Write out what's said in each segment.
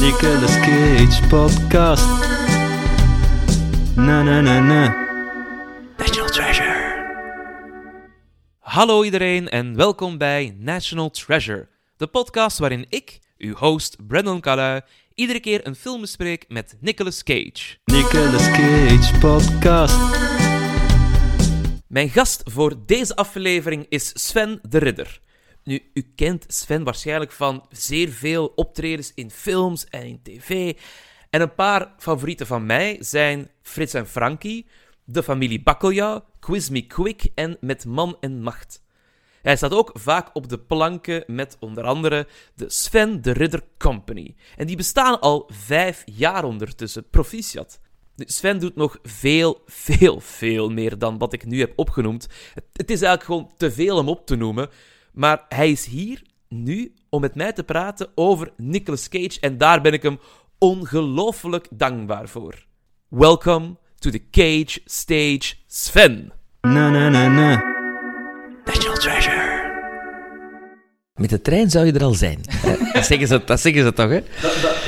Nicolas Cage podcast. Na na na na. National Treasure. Hallo iedereen en welkom bij National Treasure, de podcast waarin ik, uw host Brandon Calui, iedere keer een film bespreek met Nicolas Cage. Nicolas Cage podcast. Mijn gast voor deze aflevering is Sven de Ridder. Nu, u kent Sven waarschijnlijk van zeer veel optredens in films en in tv. En een paar favorieten van mij zijn Frits en Frankie, De Familie Bakkelja, Quiz Me Quick en Met Man en Macht. Hij staat ook vaak op de planken met onder andere de Sven de Ridder Company. En die bestaan al vijf jaar ondertussen, proficiat. Sven doet nog veel, veel, veel meer dan wat ik nu heb opgenoemd. Het is eigenlijk gewoon te veel om op te noemen. Maar hij is hier nu om met mij te praten over Nicolas Cage. En daar ben ik hem ongelooflijk dankbaar voor. Welcome to the Cage Stage, Sven. Na na na na. National Treasure. Met de trein zou je er al zijn. Eh, dat, zeggen ze, dat zeggen ze toch, hè?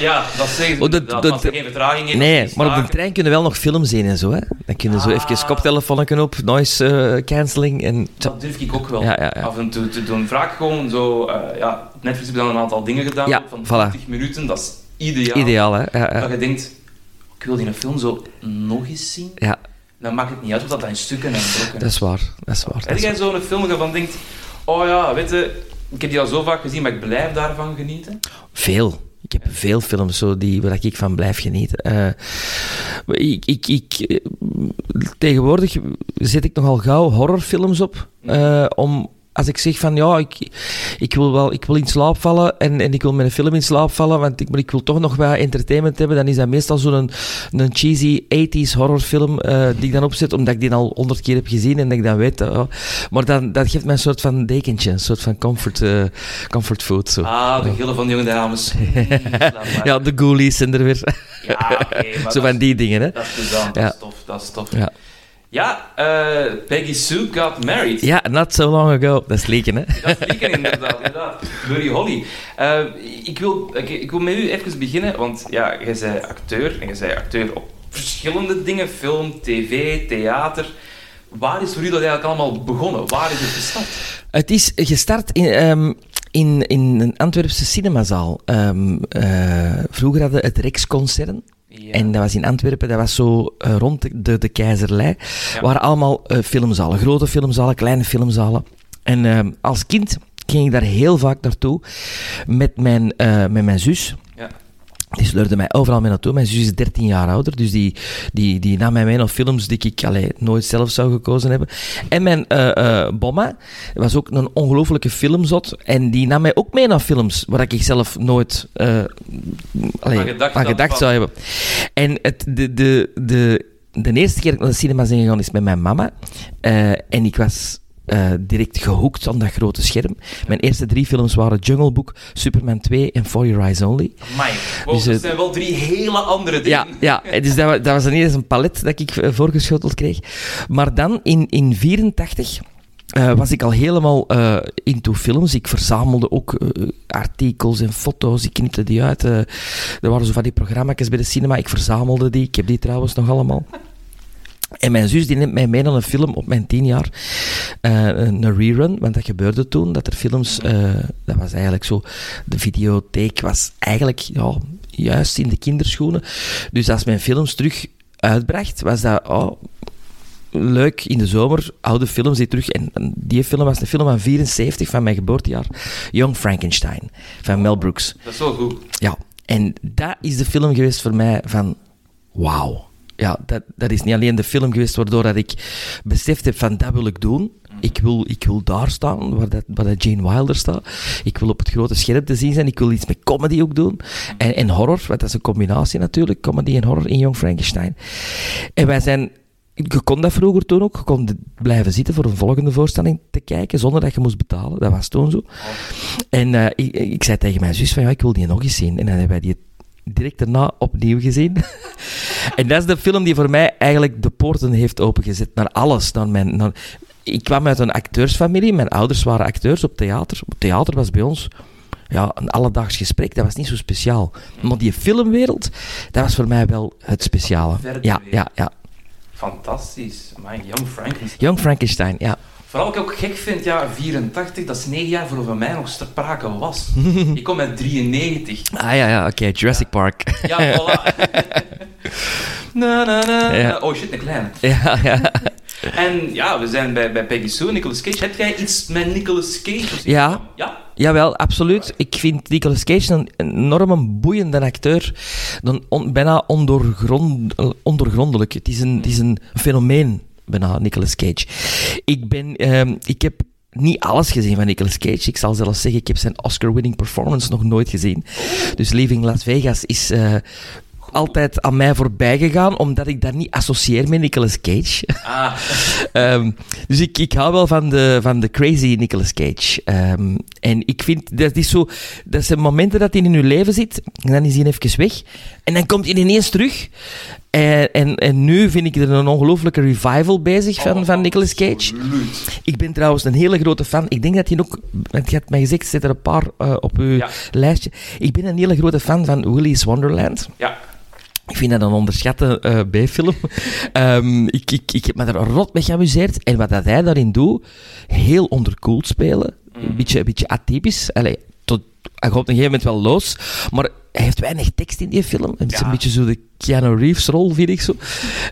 ja, dat zeggen ze. Oh, dat- dat- als er geen vertraging Nee, maar op de trein kunnen we wel nog films zien en zo, hè? Dan kunnen zo even koptelefoon op, noise eh, cancelling en... Dat durf ik ook wel Ja, ja, ja. af en toe te doen. Vaak gewoon zo... eh, ja, op Netflix hebben dan een aantal dingen gedaan Ja, van voilà. 20 minuten. Dat is ideaal. Ideaal, hè? Dat je denkt, ik wil die een film zo nog eens zien. ja, Dan maakt het niet uit of dat in stukken en brokken dat is waar. Dat is waar. dat Heb is jij zo'n film waarvan denkt, oh ja, weet je, ik heb die al zo vaak gezien, maar ik blijf daarvan genieten? Veel. Ik heb veel films zo die, waar ik van blijf genieten. Eh, ik, ik, ik, eh, tegenwoordig zet ik nogal gauw horrorfilms op. eh, om, als ik zeg van ja, ik, ik, wil wel, ik wil in slaap vallen en, en ik wil met een film in slaap vallen, want ik, maar ik wil toch nog wat entertainment hebben, dan is dat meestal zo'n een cheesy 80s horrorfilm eh, die ik dan opzet, omdat ik die al honderd keer heb gezien en dat ik dan weet. eh, maar dan, dat geeft mij een soort van dekentje, een soort van comfort, eh, comfort food. Zo. Ah, de gillen van de jonge dames. Ja, de ghoulies zijn er weer. Ja, Zo van die dingen, hè. dat is plezant, dat is tof, dat is tof. Ja. Ja, eh, Peggy Sue got married. Ja, not so long ago. Dat is leken, hè. Dat is weekend inderdaad, inderdaad. Holly. Eh, ik, wil, ik, ik wil met u even beginnen, want ja, jij bent acteur en jij bent acteur op verschillende dingen, film, tv, theater. Waar is voor u dat eigenlijk allemaal begonnen? Waar is het gestart? Het is gestart in, ehm, in, in een Antwerpse cinemazaal. Ehm, eh, vroeger hadden we het Rex-concern. Ja. En dat was in Antwerpen, dat was zo eh, rond de- de, Keizerlei. Ja. waren allemaal eh, filmzalen. Grote filmzalen, kleine filmzalen. En ehm, als kind ging ik daar heel vaak naartoe met mijn, eh, met mijn zus. Die sleurde mij overal mee naartoe. Mijn zus is 13 jaar ouder, dus die, die, die nam mij mee naar films die ik allee, nooit zelf zou gekozen hebben. En mijn eh eh bomma was ook een ongelofelijke filmzot. En die nam mij ook mee naar films waar ik zelf nooit eh allee, Aan gedacht aan zou hebben. En het, de, de, de, de eerste keer dat ik naar de cinema ben gegaan is met mijn mama. En ik was eh, direct gehoekt aan dat grote scherm. Mijn eerste drie films waren Jungle Book, Superman 2 en For Your Eyes Only. Amai. Wow, Dus, dat eh, zijn wel drie hele andere dingen. Ja, ja dus dat, dat was dan niet eens een palet dat ik eh, voorgeschoteld kreeg. Maar dan, in 1984... was ik al helemaal into films. Ik verzamelde ook artikels en foto's. Ik knipte die uit. er waren zo van die programma's bij de cinema. Ik verzamelde die. Ik heb die trouwens nog allemaal. En mijn zus die neemt mij mee naar een film op mijn tien jaar. Eh, een rerun, want dat gebeurde toen. Dat er films... eh, dat was eigenlijk zo... De videotheek was eigenlijk ja, juist in de kinderschoenen. Dus als mijn films terug uitbracht, was dat... Oh, leuk in de zomer, oude films die terug... En, en die film was een film van 74, van mijn geboortejaar. Young Frankenstein, van Mel Brooks. Dat is wel goed. Ja, en dat is de film geweest voor mij van... Wauw. Ja, dat, dat is niet alleen de film geweest waardoor dat ik beseft heb van dat wil ik doen. Ik wil, ik wil daar staan, waar, dat, waar dat Jane Wilder staat. Ik wil op het grote scherm te zien zijn. Ik wil iets met comedy ook doen. En, en horror, want dat is een combinatie natuurlijk, comedy en horror in Young Frankenstein. En wij zijn... Je kon dat vroeger toen ook. Je kon blijven zitten voor een volgende voorstelling te kijken, zonder dat je moest betalen. Dat was toen zo. En eh, ik, ik zei tegen mijn zus van, ja, ik wil die nog eens zien. En dan hebben wij die direct daarna opnieuw gezien. en dat is de film die voor mij eigenlijk de poorten heeft opengezet naar alles. Naar mijn, naar... Ik kwam uit een acteursfamilie. Mijn ouders waren acteurs op theater. Theater was bij ons ja, een alledaags gesprek. Dat was niet zo speciaal. Maar die filmwereld, dat was voor mij wel het speciale. Ja, ja, ja. Fantastisch. Maar Young Frankenstein. Young Frankenstein, ja. Vooral wat ik ook gek vind, ja, 84, dat is 9 jaar voor mij nog sprake was. ik kom uit 93. Ah ja, ja, oké. Jurassic Park. Ja, voilà. na, na, na, Ja. na. Oh shit, een kleine. ja, ja. En ja, we zijn bij, bij Peggy Sue, Nicolas Cage. Heb jij iets met Nicolas Cage? Ja. Ja? Jawel, absoluut. Ik vind Nicolas Cage een enorm boeiende acteur. Dan on- bijna ondoorgrond, ondoorgrondelijk. Het is, een, het is een fenomeen, bijna, Nicolas Cage. Ik, ben, ehm, ik heb niet alles gezien van Nicolas Cage. Ik zal zelfs zeggen, ik heb zijn Oscar-winning performance nog nooit gezien. Dus Leaving Las Vegas is... eh, altijd aan mij voorbij gegaan, omdat ik dat niet associeer met Nicolas Cage. Ah, Ehm, dus ik, ik hou wel van de, van de crazy Nicolas Cage. Ehm, en ik vind, dat is zo, dat zijn momenten dat hij in uw leven zit, en dan is hij even weg, en dan komt hij ineens terug. En, en, en nu vind ik er een ongelooflijke revival bezig van, van Nicolas Cage. absoluut. Ik ben trouwens een hele grote fan. Ik denk dat hij ook, want je mij gezegd, zet er een paar eh, op uw Ja. lijstje. Ik ben een hele grote fan van Willy's Wonderland. Ja. Ik vind dat een onderschatte eh B-film. Ehm, ik, ik, ik heb me er rot mee geamuseerd. En wat dat hij daarin doet, heel onderkoeld spelen. Een, beetje, een beetje atypisch. Allee, tot, hij op een gegeven moment wel los. Maar hij heeft weinig tekst in die film. Het is Ja. een beetje zo de Keanu Reeves-rol, vind ik zo.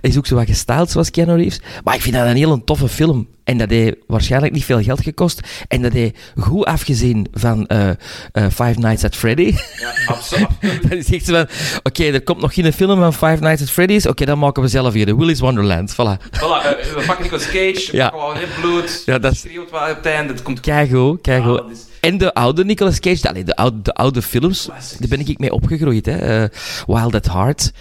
Hij is ook zo wat gestyled zoals Keanu Reeves. Maar ik vind dat een heel toffe film. En dat heeft waarschijnlijk niet veel geld gekost. En dat hij goed afgezien van eh, eh, Five Nights at Freddy. Ja, absoluut. Van, oké, er komt nog geen film van Five Nights at Freddy's. Oké, dan maken we zelf hier de Willy's Wonderland. Voilà. Voilà, eh, we pakken Nicolas Cage, we Ja. pakken wel heel bloed, Ja, dat is- schreeuwt wel op het einde, het komt. Ah, dat is- En de oude Nicolas Cage, allee, de, oude, de oude films, Classics. daar ben ik mee opgegroeid. Hè. Eh, Wild at Heart.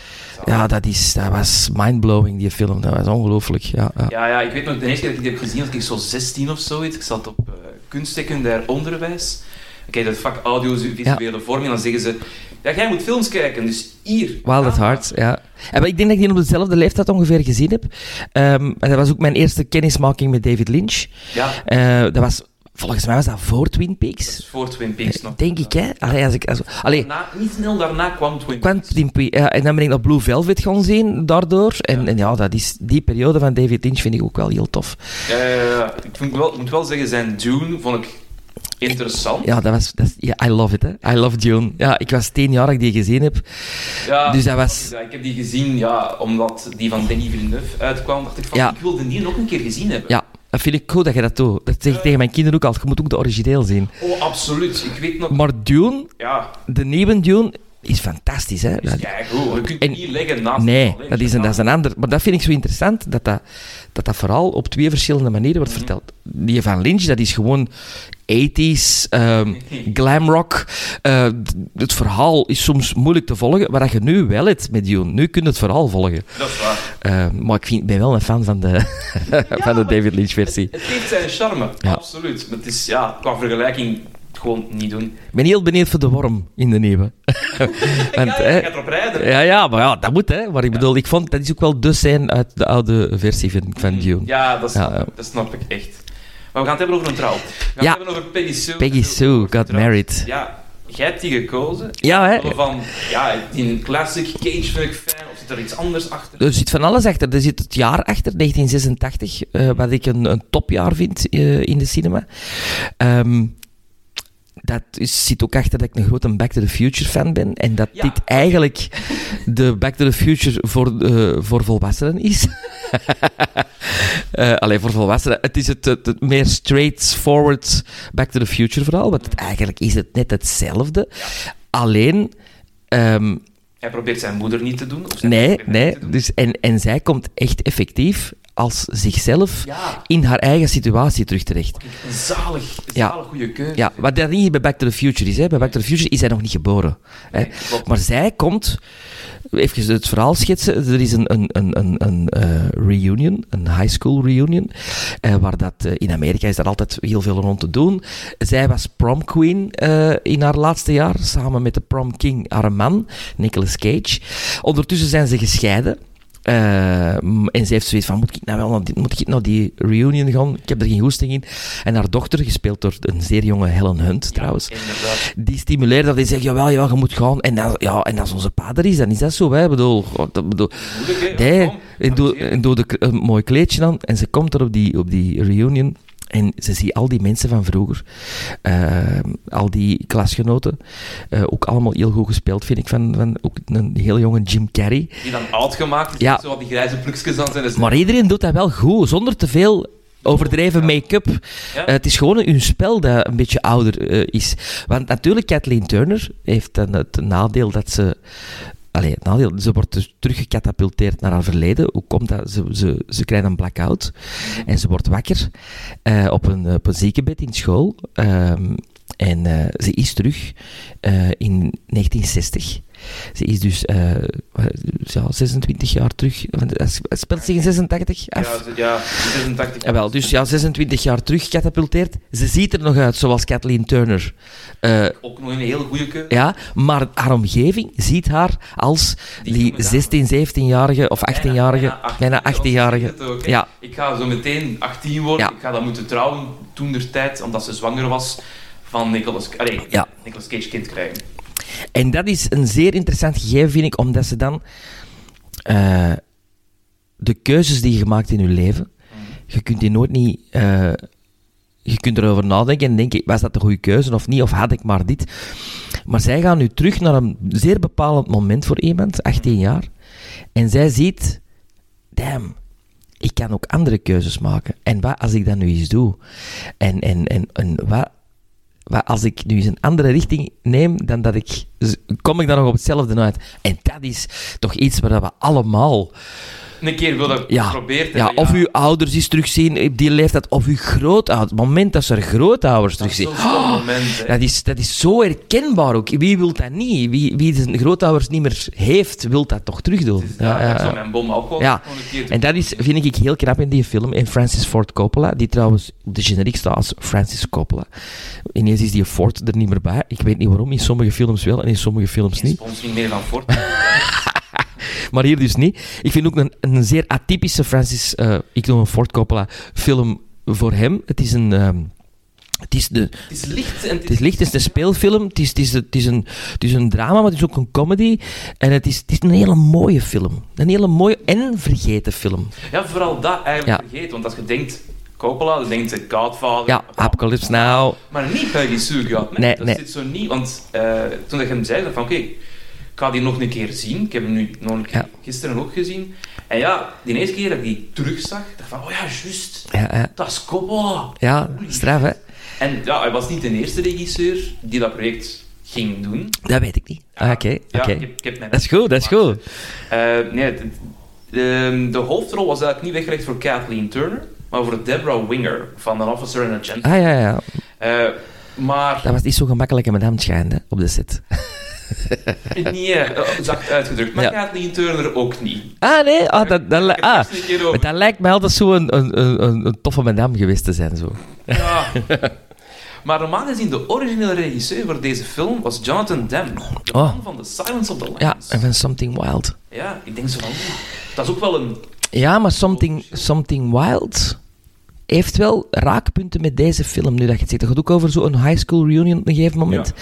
Ja, dat, is, dat was mindblowing, die film. Dat was ongelooflijk. Ja, ja. Ja, ja, ik weet nog, de eerste keer dat ik die heb gezien, was ik zo 16 of zoiets. Ik zat op eh kunstsecundair onderwijs. Kijk dat vak audiovisuele vorm en dan zeggen ze... Ja, jij moet films kijken, dus hier. Wild at Heart, ja. En, maar ik denk dat ik die op dezelfde leeftijd ongeveer gezien heb. Ehm, en dat was ook mijn eerste kennismaking met David Lynch. Ja, Eh, dat was, volgens mij was dat voor Twin Peaks. voor Twin Peaks nog. Denk ik, hè? Allee, als ik, als, allee, Na, niet snel daarna kwam Twin kwam Peaks. Twin Peaks. Ja, en dan ben ik nog Blue Velvet gaan zien daardoor. En ja, en ja dat is, die periode van David Lynch vind ik ook wel heel tof. Ja, ja, ja. ik vind wel, moet wel zeggen, zijn Dune vond ik interessant. Ja, dat was... Dat is- I love it, hè. I love Dune. Ja, ik was tien jaar dat ik die gezien heb. Ja, Dus dat was- ja, Ik heb die gezien, ja, omdat die van Denis Villeneuve uitkwam. dacht ik van, Ja. ik wilde die nog een keer gezien hebben. Ja, dat vind ik goed dat je dat doet. Dat zeg ik tegen mijn kinderen ook altijd. Je moet ook de origineel zien. Oh, absoluut. Ik weet nog... Maar Dune, Ja, de nieuwe Dune, is fantastisch, hè. is. Je kunt En- het niet leggen naast Nee, dat is, een, dat is een ander. Maar dat vind ik zo interessant, dat dat, dat dat vooral op twee verschillende manieren wordt verteld. Die van Lynch, dat is gewoon 80s, ehm glam rock. Eh, d- het verhaal is soms moeilijk te volgen, maar dat je nu wel het met Dune. Nu kun je het verhaal volgen. Dat is waar. Eh, maar ik vind, ben wel een fan van de, van de David Lynch versie. Het heeft zijn charme, Ja. absoluut. Maar het is, ja, qua vergelijking, gewoon niet doen. Ik ben heel benieuwd voor de worm in de nieuwe. Want, ja, hè, je gaat erop rijden. ja, ja, maar ja, dat moet, hè. Maar ik bedoel, ik vond, dat is ook wel de scène uit de oude versie van, van Dune. Ja, dat snap, Ja, ja. dat snap ik echt. Maar we gaan het hebben over een trouw. We gaan Ja. het hebben over Peggy Sue. Peggy Sue got married. Ja, jij hebt die gekozen. Ja, hè. Van, ja, die classic Cage vind ik fijn, of zit er iets anders achter? Er zit van alles achter. Er zit het jaar achter, 1986, eh, wat ik een, een topjaar vind eh, in de cinema. Ehm, dat is, zit ook achter dat ik een grote Back to the Future fan ben. En dat Ja. dit eigenlijk de Back to the Future voor, eh, voor volwassenen is. Eh alleen voor volwassenen. Het is het, het, het meer straightforward Back to the Future verhaal. Want het, eigenlijk is het net hetzelfde. Alleen... ehm, Hij probeert zijn moeder niet te doen. Of Nee, nee. doen. Dus, en, en zij komt echt effectief als zichzelf Ja. in haar eigen situatie terug terecht. Een zalig, Ja. zalig goede keuze. Ja, wat dat niet bij Back to the Future is. Hè. Bij Back to the Future is hij nog niet geboren. Hè. Nee. Maar zij komt, even het verhaal schetsen, er is een, een, een, een, een eh, reunion, een high school reunion, eh, waar dat, eh, in Amerika is daar altijd heel veel rond te doen. Zij was prom queen in haar laatste jaar, samen met de prom king, haar man, Nicolas Cage. Ondertussen zijn ze gescheiden. Eh, en ze heeft zoiets van, moet ik nou wel naar die, moet ik naar die reunion gaan? Ik heb er geen goesting in. En haar dochter, gespeeld door een zeer jonge Helen Hunt trouwens, die stimuleert dat. Die zegt, jawel, ja, je moet gaan. En, ja, en als onze vader is, dan is dat zo. Hè. Ik bedoel, dat bedoel Moeilijk, nee, en doe, amuseer. en doe de, een mooi kleedje aan. En ze komt er op die, op die reunion. En ze ziet al die mensen van vroeger. eh, al die klasgenoten. eh, ook allemaal heel goed gespeeld, vind ik. Van, van ook een heel jonge Jim Carrey. Die dan oud gemaakt is. Ja. Zo wat die grijze plukjes aan zijn. Dus Maar iedereen doet dat wel goed, zonder te veel overdreven make-up. Ja. Eh, het is gewoon een spel dat een beetje ouder is. Want natuurlijk, Kathleen Turner heeft dan het nadeel dat ze... Allee, nadeel, ze wordt dus teruggecatapulteerd naar haar verleden. Hoe komt dat? Ze, ze, ze krijgt een blackout en ze wordt wakker eh, op, een, op een ziekenbed in school. Ehm, en eh, ze is terug eh, in 1960. Ze is dus eh, ja, 26 jaar terug. Het speelt zich in 86 af. Ja, ja, 86. Ja, wel, dus ja, 26 jaar terug gecatapulteerd. Ze ziet er nog uit zoals Kathleen Turner. Eh, Ook nog een hele goede keuze. ja, maar haar omgeving ziet haar als Die die jonge dame. 16, 17-jarige of 18-jarige, bijna 18-jarige. Ja. Ja, Ik ga zo meteen 18 worden. Ja. Ik ga dat moeten trouwen toen der tijd, omdat ze zwanger was van Nicolas, allee, Ja. Nicolas Cage kind krijgen. En dat is een zeer interessant gegeven, vind ik, omdat ze dan eh, de keuzes die je maakt in je leven, je kunt die nooit niet. eh, je kunt erover nadenken en denken: was dat de goede keuze of niet? Of had ik maar dit? Maar zij gaan nu terug naar een zeer bepalend moment voor iemand, 18 jaar. En zij ziet: damn, ik kan ook andere keuzes maken. En wat als ik dat nu eens doe? En, en, en, en wat als ik nu eens een andere richting neem, dan dat ik, kom ik dan nog op hetzelfde uit. En dat is toch iets waar we allemaal Een keer willen ja, geprobeerd ja, of uw ouders eens terugzien op die leeftijd, of uw grootouders. Het moment dat ze er grootouders Dat is terugzien. moment. hè. Dat is, dat is zo herkenbaar ook. Wie wil dat niet? Wie, wie zijn grootouders niet meer heeft, wil dat toch terugdoen. Is- Ja, Ja, zou mijn bom ook wel Ja. doen. En dat is, vind ik heel knap in die film. En Francis Ford Coppola, die trouwens op de generiek staat als Francis Coppola. Ineens is die Ford er niet meer bij. Ik weet niet waarom, in sommige films wel en in sommige films niet. sponsoring meer van Ford. Maar hier dus niet. Ik vind ook een, een zeer atypische Francis, eh, ik noem een Ford Coppola, film voor hem. Het is een... ehm, het is, de, Het is licht en het is licht, het is een speelfilm, het is, het, is, het, is een, het is een drama, maar het is ook een comedy. En het is, het is een hele mooie film. Een hele mooie en vergeten film. Ja, vooral dat eigenlijk Ja. vergeten. Want als je denkt Coppola, dan denkt je Godfather. Ja, Apocalypse Now. Maar niet regisseur gehad. Nee, Nee, dat nee. zit zo niet. Want eh, toen ik hem zei, van oké, ik ga die nog een keer zien. Ik heb hem nu nog een keer Ja. gisteren ook gezien. En ja, die eerste keer dat ik die terugzag, dacht ik van oh ja, juist. Ja, ja, Dat is Coppola. ja straf hè. En ja, hij was niet de eerste regisseur die dat project ging doen. Dat weet ik niet. Ah, Oké, Ja, oké. ik, heb, ik heb mijn Dat is goed, dat is goed. Eh, nee, de, de, de hoofdrol was eigenlijk niet weggelegd voor Kathleen Turner, maar voor Deborah Winger van An Officer and a Gentleman. Ah ja, ja. Eh, maar Dat was niet zo gemakkelijk met hem schijnt, hè, op de set. niet eh, zacht uitgedrukt, maar Ja. Kathleen Turner ook niet. Ah, nee? Ah, dat, dat, li- ah. Maar dat lijkt mij altijd zo een, een, een, een, toffe madame geweest te zijn. Zo. Ja. Maar normaal gezien, de originele regisseur voor deze film was Jonathan Demme, de Oh. man van The Silence of the Lambs. Ja, en van Something Wild. Ja, ik denk zo van, dat is ook wel een... Ja, maar Something, Something Wild heeft wel raakpunten met deze film, nu dat je het zegt. Dat gaat ook over zo'n high school reunion op een gegeven moment.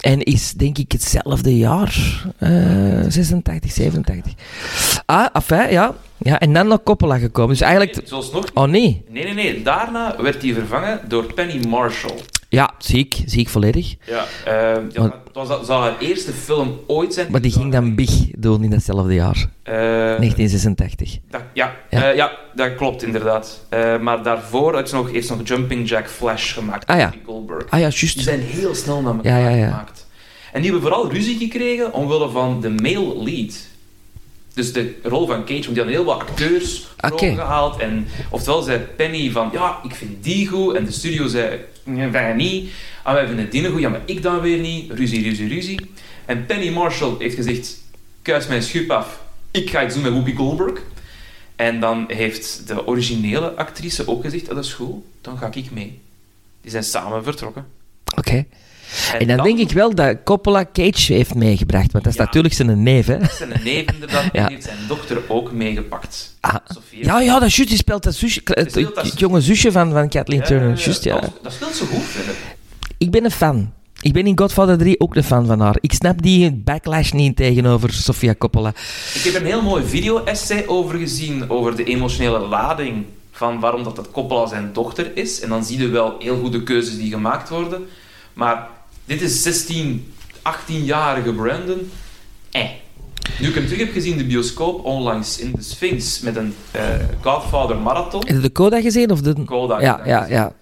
En is, denk ik, hetzelfde jaar. eh 86, 87. Ah, enfin, ja. ja. En dan naar Coppola gekomen. Dus eigenlijk... Nee, zoals nog... Oh, nee. Nee, nee, nee. Daarna werd hij vervangen door Penny Marshall. Ja, zie ik. Zie ik volledig. Ja, eh, ja, Maar- het was, zou haar eerste film ooit zijn. Maar die ging dan Big doen in datzelfde jaar. Eh, 1986. dat- ja, Ja. ja. ja, dat klopt inderdaad. Eh, maar daarvoor heeft ze nog, ze nog Jumping Jack Flash gemaakt. Ah, ja. Goldberg. Ah ja, Die juist. zijn heel snel naar elkaar Ja, ja, ja. gemaakt. En die hebben vooral ruzie gekregen omwille van de male lead. Dus de rol van Cage, want die hadden heel wat acteurs Oké. gehaald. En oftewel zei Penny van, ja, ik vind die goed. En de studio zei, wij niet. Ah, wij vinden die goed. Ja, maar ik dan weer niet. Ruzie, ruzie, ruzie. En Penny Marshall heeft gezegd, kuis mijn schup af. Ik ga iets doen met Whoopi Goldberg. En dan heeft de originele actrice ook gezegd, "Ah, dat is goed, dan ga ik mee. Die zijn samen vertrokken. Oké. En dan denk ik wel dat Coppola Cage heeft meegebracht, want dat is Ja. natuurlijk zijn neef, hè? Zijn neef inderdaad, Ja. die heeft zijn dochter ook meegepakt. Ah. Ja, ja, dat is juist. Die speelt dat zusje, het, dat het jonge zusje van, van Kathleen Turner. Juist, ja. Dat, speelt zo goed, vind ik. Ik ben een fan. Ik ben in Godfather 3 ook een fan van haar. Ik snap die backlash niet tegenover Sofia Coppola. Ik heb een heel mooi video-essay over gezien, over de emotionele lading van waarom dat, dat Coppola zijn dochter is. En dan zie je wel heel goede keuzes die gemaakt worden. Maar dit is 16, 18-jarige Brandon. Eh. Nu ik hem terug heb gezien, de bioscoop onlangs in de Sphinx met een eh, Godfather marathon. Heb je de Coda gezien? Of de... Coda ja, ja, ja.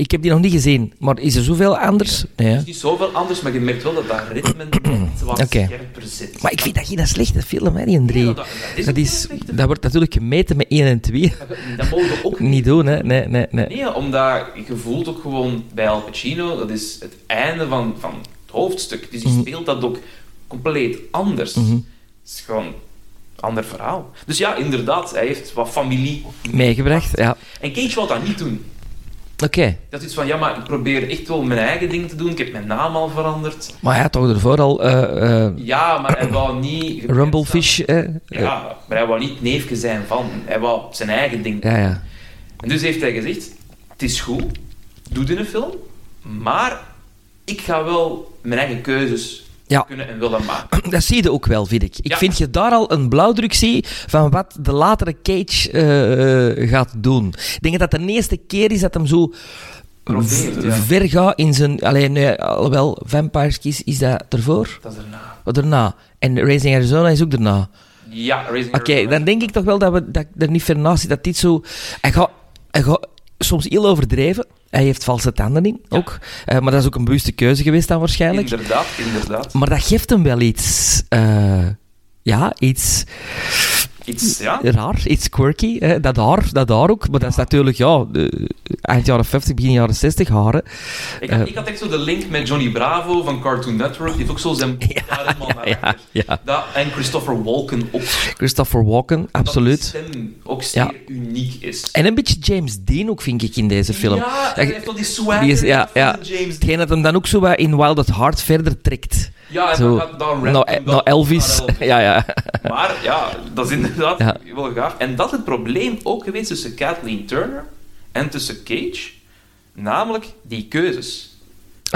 Ik heb die nog niet gezien. Maar is er zoveel anders? Nee, hè? Het is niet zoveel anders, maar je merkt wel dat dat ritme net wat scherper zit. Maar ik vind dat geen slechte film, hè, die 3. Nee, dat, dat is Dat, is, wordt natuurlijk gemeten met 1 en 2. Dat mogen we ook Niet doen, hè? Nee, nee, nee. Nee, omdat je voelt ook gewoon bij Al Pacino, dat is het einde van, van het hoofdstuk. Dus die Mhm. speelt dat ook compleet anders. Mhm. Het is gewoon een ander verhaal. Dus ja, inderdaad, hij heeft wat familie. Meegebracht, ja. En Cage wil dat niet doen. Oké. Dat is iets van, ja, maar ik probeer echt wel mijn eigen ding te doen. Ik heb mijn naam al veranderd. Maar ja, toch ervoor al eh, eh, Ja, maar hij wou niet... Rumblefish. hè? Ja, maar hij wou niet neefje zijn van. Hij wou zijn eigen ding ja, ja. En dus heeft hij gezegd: Het is goed, doe dit in een film, maar ik ga wel mijn eigen keuzes Ja. kunnen en willen maken. Dat zie je ook wel, vind ik. Ik Ja. vind je daar al een blauwdruk zie van wat de latere Cage eh, eh, gaat doen. Ik denk dat de eerste keer is dat hem zo Probeert, ja. ver gaat in zijn... Alleen, nee, alhoewel, Vampires Kiss is dat ervoor? Dat is erna. Of daarna? En Raising Arizona is ook daarna. Ja, Raising Oké, dan denk ik toch wel dat, we, dat ik er niet ver naast zit. Dat dit zo... Hij gaat, hij gaat soms heel overdreven. Hij heeft valse tanden in, Ja. ook. Eh, maar dat is ook een bewuste keuze geweest dan waarschijnlijk. Inderdaad, inderdaad. Maar dat geeft hem wel iets... eh, ja, iets Iets, ja. raar, iets quirky. Hè? Dat haar, dat haar ook. Maar dat is natuurlijk, ja, de, eind jaren 50, begin jaren 60 haren. Ik had, Eh. ik had echt zo de link met Johnny Bravo van Cartoon Network. Die heeft ook zo zijn daar Ja, ja. Dat, en Christopher Walken ook. Christopher Walken, Dat absoluut. stem ook zeer uniek is. En een beetje James Dean ook, vind ik, in deze film. Ja, hij heeft wel die swagger die is- ja, ja. James Hetgeen dat hem dan ook zo wat in Wild at Heart verder trekt. Ja, en Zo, dan gaat dan rappen Nou, wel nou Elvis. Ja, ja. Maar ja, dat is inderdaad Ja. wel gaaf. En dat is het probleem ook geweest tussen Kathleen Turner en tussen Cage. Namelijk die keuzes.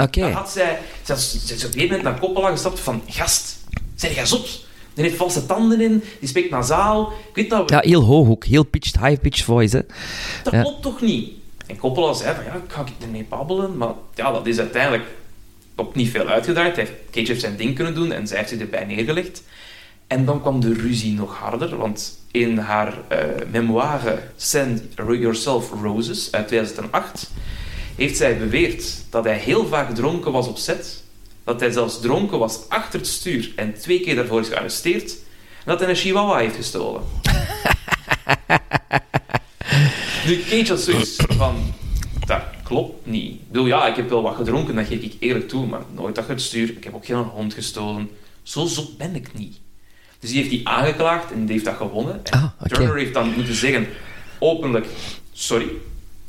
Oké. Dan had zij, ze is op een gegeven moment naar Coppola gestapt van... Gast, zijn jij zot? Die heeft valse tanden in, die spreekt nasaal. Ik weet nou, Ja, heel hoog ook. Heel pitched, high-pitched voice, hè. dat ja. klopt toch niet? En Coppola zei van, ja, ik ga ik ermee babbelen. Maar ja, dat is uiteindelijk ook niet veel uitgedraaid. Hij heeft- Cage heeft zijn ding kunnen doen en zij heeft zich erbij neergelegd. En dan kwam de ruzie nog harder, want in haar eh memoire Send Yourself Roses uit 2008 heeft zij beweerd dat hij heel vaak dronken was op set, dat hij zelfs dronken was achter het stuur en twee keer daarvoor is gearresteerd, en dat hij een chihuahua heeft gestolen. nu, Cage had zoiets van, klopt niet. Ik bedoel, ja, ik heb wel wat gedronken, dat geef ik eerlijk toe, maar nooit achter het stuur. Ik heb ook geen hond gestolen. Zo zot ben ik niet. Dus die heeft die aangeklaagd en die heeft dat gewonnen. En Ah. Turner heeft dan moeten zeggen, openlijk, sorry,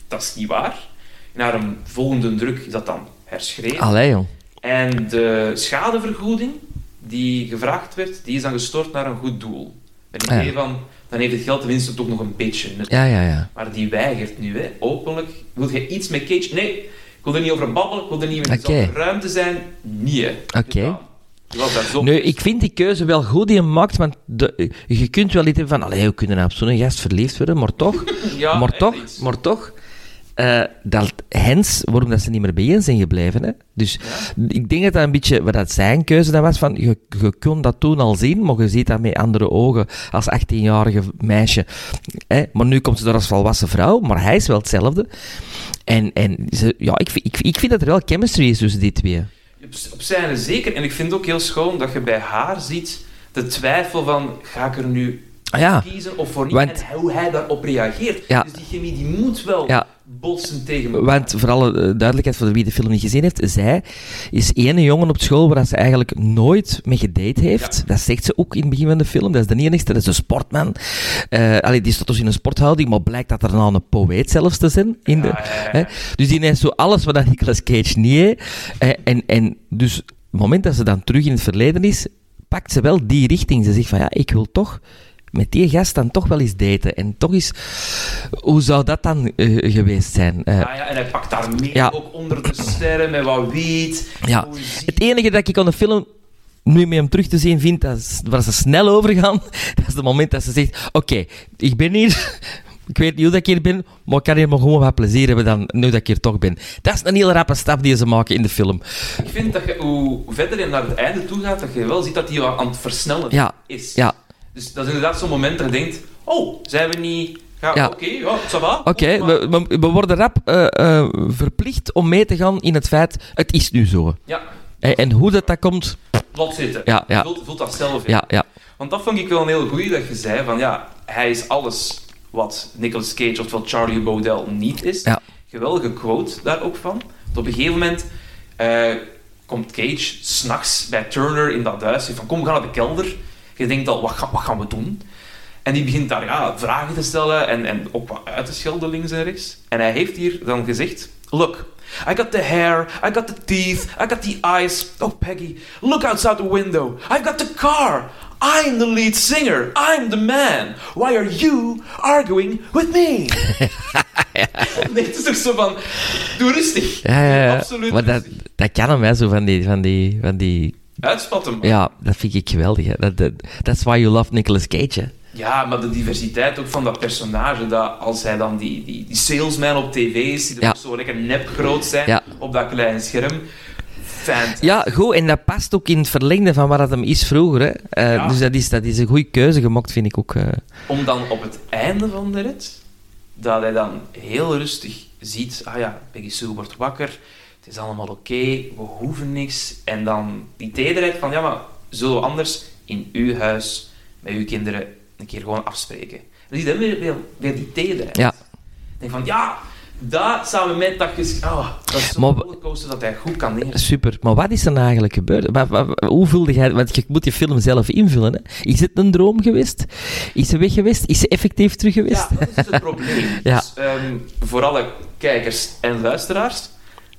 dat is niet waar. Naar een volgende druk is dat dan herschreven. Allee, joh. En de schadevergoeding die gevraagd werd, die is dan gestort naar een goed doel. Met het Ah, idee van, dan heeft het geld tenminste toch nog een beetje nut. Ja, ja, ja. Maar die weigert nu, hè, openlijk. Wil je iets met Cage? Nee, ik wil er niet over babbelen, ik wil er niet Oké. dezelfde ruimte zijn. Nee. Oké. Zo... Nu, ik vind die keuze wel goed die je maakt, want de, je kunt wel iets hebben van, allee, we kunnen op zo'n gast verliefd worden, maar toch, Ja, maar toch, maar toch, eh, dat Hens, waarom dat ze niet meer bijeen zijn gebleven, hè. Dus ik denk dat dat een beetje, wat dat zijn keuze dat was, van, je, je kon dat toen al zien, maar je ziet dat met andere ogen als 18-jarige meisje. Hè? Maar nu komt ze daar als volwassen vrouw, maar hij is wel hetzelfde. En, en ze, ja, ik, vind- ik, ik vind dat er wel chemistry is tussen die twee. Op, op zijn zeker. En ik vind het ook heel schoon dat je bij haar ziet de twijfel van, ga ik er nu ja. kiezen of voor niet? Want- en hoe hij daarop reageert. Ja. Dus die chemie die moet wel Ja. Botsen tegen. Want voor alle eh, duidelijkheid, voor wie de film niet gezien heeft, zij is ene jongen op school waar ze eigenlijk nooit mee gedate heeft. Dat zegt ze ook in het begin van de film. Dat is de enigste, dat is een sportman. Eh allee, die staat dus in een sporthouding, maar blijkt dat er nou een poëet zelfs te zijn. In de, Ja, ja, ja. hè. Dus die heeft zo alles wat dat Nicolas Cage niet heeft. Eh, en, en dus op het moment dat ze dan terug in het verleden is, pakt ze wel die richting. Ze zegt van ja, ik wil toch met die gast dan toch wel eens daten. En toch eens, hoe zou dat dan eh, geweest zijn? Eh, Ja, ja, en hij pakt daar mee, Ja. ook onder de sterren, met wat wiet. Ja, het enige dat ik aan de film nu met hem terug te zien vind, dat is, waar ze snel over gaan, dat is het moment dat ze zegt, oké, ik ben hier, ik weet niet hoe dat ik hier ben, maar ik kan hier maar gewoon wat plezier hebben dan nu dat ik hier toch ben. Dat is een heel rappe stap die ze maken in de film. Ik vind dat je, hoe verder je naar het einde toe gaat, dat je wel ziet dat hij aan het versnellen Ja, is. ja. Dus dat is inderdaad zo'n moment dat je denkt, oh, zijn we niet... Ja, Ja. Oké, ja, ça va. Oké, we, we, we worden rap eh, eh, verplicht om mee te gaan in het feit, het is nu zo. Ja, En, en hoe dat, dat komt, laat zitten. Ja, ja. Voelt dat zelf in. ja, ja. Want dat vond ik wel een heel goeie dat je zei van ja, hij is alles wat Nicolas Cage, oftewel Charlie Baudet niet is. Ja. Geweldige quote daar ook van. Want op een gegeven moment eh, komt Cage s'nachts bij Turner in dat huis. Van kom, we gaan naar de kelder. Je denkt al, wat, ga- wat gaan we doen? En die begint daar ja, vragen te stellen en, en ook wat uit te schelden links en rechts. En hij heeft hier dan gezegd, look, I got the hair, I got the teeth, I got the eyes. Oh, Peggy, look outside the window. I've got the car. I'm the lead singer. I'm the man. Why are you arguing with me? nee, het is toch zo van, doe rustig. Ja, ja, ja. Absoluut Maar dat, dat kan hem, hè, zo van die, van die, van die... Ja, dat vind ik geweldig. Hè. Dat, dat, that's why you love Nicolas Cage, hè. Ja, maar de diversiteit ook van dat personage, dat als hij dan die, die, die salesman op tv is, die Ja. zo lekker nep groot zijn Ja. op dat kleine scherm. Fantastisch. Ja, goed, en dat past ook in het verlengde van wat het hem is vroeger. Hè. Eh, Ja. Dus dat is, dat is een goede keuze gemaakt, vind ik ook. eh. Om dan op het einde van de rit, dat hij dan heel rustig ziet, ah ja, Peggy Sue wordt wakker, het is allemaal oké, we hoeven niks. En dan die tederheid van, ja, maar zullen we anders in uw huis, met uw kinderen, een keer gewoon afspreken. Je dan weer, weer, weer die tederheid. Ja. Ik denk van, ja, dat samen met dat ges... Oh, dat is zo'n rollercoaster dat hij goed kan neer. Super. Maar wat is er nou eigenlijk gebeurd? Hoe voelde jij... Want je moet je film zelf invullen, hè. Is het een droom geweest? Is ze weg geweest? Is ze effectief terug geweest? Ja, dat is dus het probleem. Ja. Dus, ehm, voor alle kijkers en luisteraars,